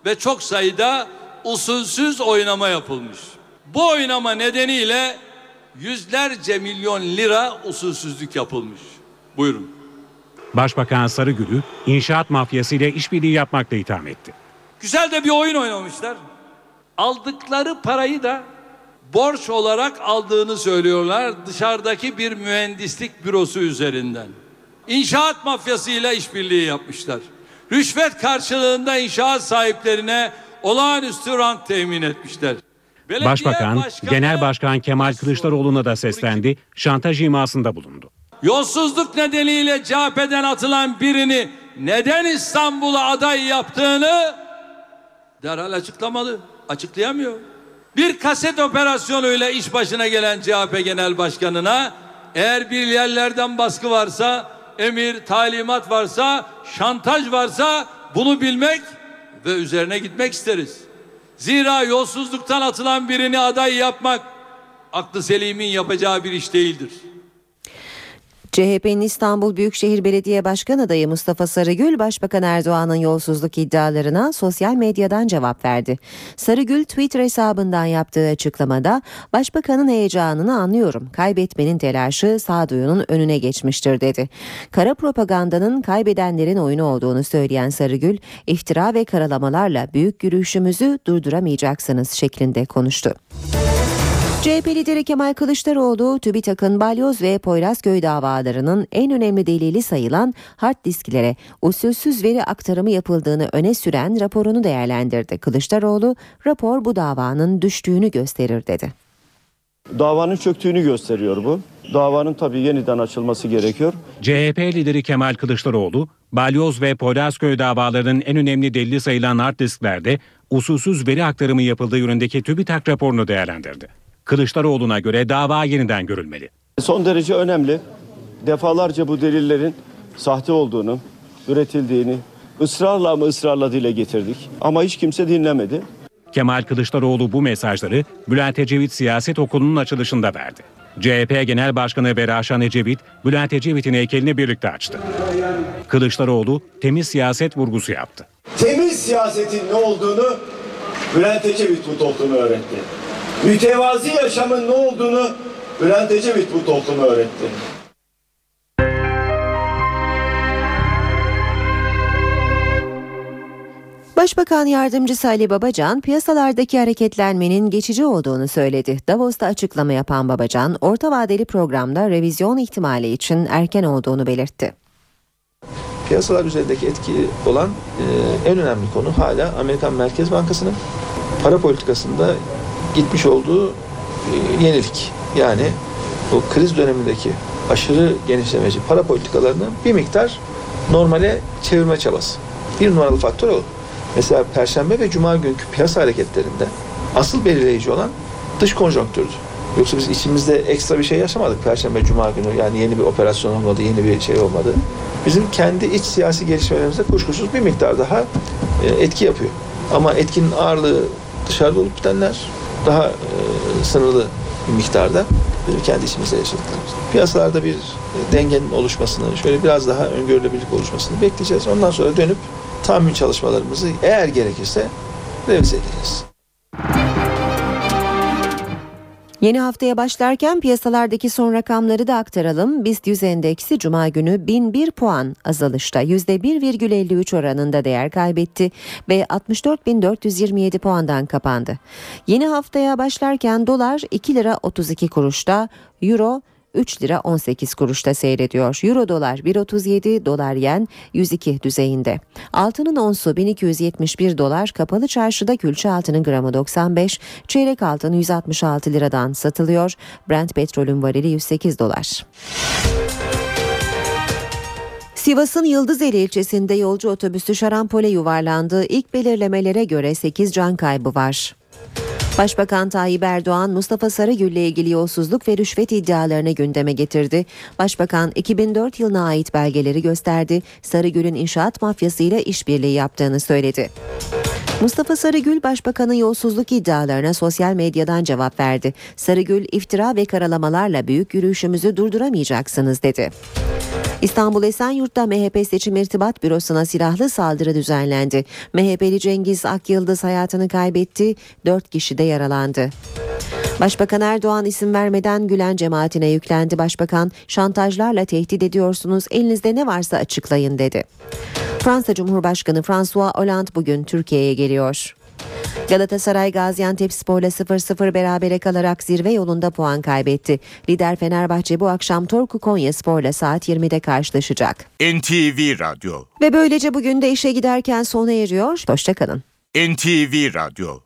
ve çok sayıda usulsüz oynama yapılmış. Bu oynama nedeniyle yüzlerce milyon lira usulsüzlük yapılmış. Buyurun.
Başbakan Sarıgül'ü inşaat mafyasıyla işbirliği yapmakla itham etti.
Güzel de bir oyun oynamışlar. Aldıkları parayı da borç olarak aldığını söylüyorlar dışarıdaki bir mühendislik bürosu üzerinden. İnşaat mafyasıyla işbirliği yapmışlar. Rüşvet karşılığında inşaat sahiplerine olağanüstü rant temin etmişler. Belediye
Başbakan,
başkanı-
Genel Başkan Kemal Kılıçdaroğlu'na da seslendi, şantaj imasında bulundu.
Yolsuzluk nedeniyle CHP'den atılan birini neden İstanbul'a aday yaptığını derhal açıklamalı. Açıklayamıyor. Bir kaset operasyonuyla iş başına gelen CHP Genel Başkanı'na eğer bir yerlerden baskı varsa, emir, talimat varsa, şantaj varsa bunu bilmek ve üzerine gitmek isteriz. Zira yolsuzluktan atılan birini aday yapmak aklı selimin yapacağı bir iş değildir.
CHP'nin İstanbul Büyükşehir Belediye Başkan adayı Mustafa Sarıgül, Başbakan Erdoğan'ın yolsuzluk iddialarına sosyal medyadan cevap verdi. Sarıgül Twitter hesabından yaptığı açıklamada, Başbakanın heyecanını anlıyorum, kaybetmenin telaşı sağduyunun önüne geçmiştir dedi. Kara propagandanın kaybedenlerin oyunu olduğunu söyleyen Sarıgül, iftira ve karalamalarla büyük yürüyüşümüzü durduramayacaksınız şeklinde konuştu. CHP lideri Kemal Kılıçdaroğlu, TÜBİTAK'ın Balyoz ve Poyrazköy davalarının en önemli delili sayılan hard disklere usulsüz veri aktarımı yapıldığını öne süren raporunu değerlendirdi. Kılıçdaroğlu, rapor bu davanın düştüğünü gösterir dedi.
Davanın çöktüğünü gösteriyor bu. Davanın tabii yeniden açılması gerekiyor.
CHP lideri Kemal Kılıçdaroğlu, Balyoz ve Poyrazköy davalarının en önemli delili sayılan hard disklerde usulsüz veri aktarımı yapıldığı yönündeki TÜBİTAK raporunu değerlendirdi. Kılıçdaroğlu'na göre dava yeniden görülmeli.
Son derece önemli. Defalarca bu delillerin sahte olduğunu, üretildiğini ısrarla mı ısrarla dile getirdik. Ama hiç kimse dinlemedi.
Kemal Kılıçdaroğlu bu mesajları Bülent Ecevit Siyaset Okulu'nun açılışında verdi. CHP Genel Başkanı Beraşan Ecevit, Bülent Ecevit'in heykelini birlikte açtı. Kılıçdaroğlu temiz siyaset vurgusu yaptı.
Temiz siyasetin ne olduğunu Bülent Ecevit bu topluma öğretti. Mütevazi yaşamın ne olduğunu Bülent Ecevit bu topluma öğretti.
Başbakan Yardımcısı Ali Babacan piyasalardaki hareketlenmenin geçici olduğunu söyledi. Davos'ta açıklama yapan Babacan, orta vadeli programda revizyon ihtimali için erken olduğunu belirtti.
Piyasalar üzerindeki etki olan e, en önemli konu hala Amerikan Merkez Bankası'nın para politikasında gitmiş olduğu e, yenilik. Yani bu kriz dönemindeki aşırı genişlemeci para politikalarını bir miktar normale çevirme çabası. Bir numaralı faktör o. Mesela Perşembe ve Cuma günkü piyasa hareketlerinde asıl belirleyici olan dış konjonktürdü. Yoksa biz içimizde ekstra bir şey yaşamadık Perşembe, Cuma günü. Yani yeni bir operasyon olmadı, yeni bir şey olmadı. Bizim kendi iç siyasi gelişmelerimizde kuşkusuz bir miktar daha e, etki yapıyor. Ama etkinin ağırlığı dışarıda olup bitenler daha e, sınırlı bir miktarda kendi içimizde yaşadıklarımız. Piyasalarda bir dengenin oluşmasını, şöyle biraz daha öngörülebilirlik oluşmasını bekleyeceğiz. Ondan sonra dönüp tahmin çalışmalarımızı eğer gerekirse revize edeceğiz.
Yeni haftaya başlarken piyasalardaki son rakamları da aktaralım. BIST 100 endeksi cuma günü 1001 puan azalışta %1,53 oranında değer kaybetti ve 64.427 puandan kapandı. Yeni haftaya başlarken dolar 2 lira 32 kuruşta, euro 3 lira 18 kuruşta seyrediyor. Euro dolar 1.37, dolar yen 102 düzeyinde. Altının onsu 1271 dolar, kapalı çarşıda külçe altının gramı 95, çeyrek altın 166 liradan satılıyor. Brent petrolün varili 108 dolar. Sivas'ın Yıldızeli ilçesinde yolcu otobüsü şarampole yuvarlandı. İlk belirlemelere göre 8 can kaybı var. Başbakan Tayyip Erdoğan Mustafa Sarıgül ile ilgili yolsuzluk ve rüşvet iddialarını gündeme getirdi. Başbakan 2004 yılına ait belgeleri gösterdi. Sarıgül'ün inşaat mafyasıyla işbirliği yaptığını söyledi. Mustafa Sarıgül Başbakan'ın yolsuzluk iddialarına sosyal medyadan cevap verdi. Sarıgül iftira ve karalamalarla büyük yürüyüşümüzü durduramayacaksınız dedi. İstanbul Esenyurt'ta MHP Seçim İrtibat Bürosu'na silahlı saldırı düzenlendi. MHP'li Cengiz Akyıldız hayatını kaybetti, 4 kişi de yaralandı. Başbakan Erdoğan isim vermeden Gülen cemaatine yüklendi. Başbakan şantajlarla tehdit ediyorsunuz elinizde ne varsa açıklayın dedi. Fransa Cumhurbaşkanı François Hollande bugün Türkiye'ye geliyor. Galatasaray Gaziantep Spor'la 0-0 berabere kalarak zirve yolunda puan kaybetti. Lider Fenerbahçe bu akşam Torku Konya Spor'la saat 20'de karşılaşacak.
NTV Radyo
Ve böylece bugün de işe giderken sona eriyor. Hoşçakalın.
NTV Radyo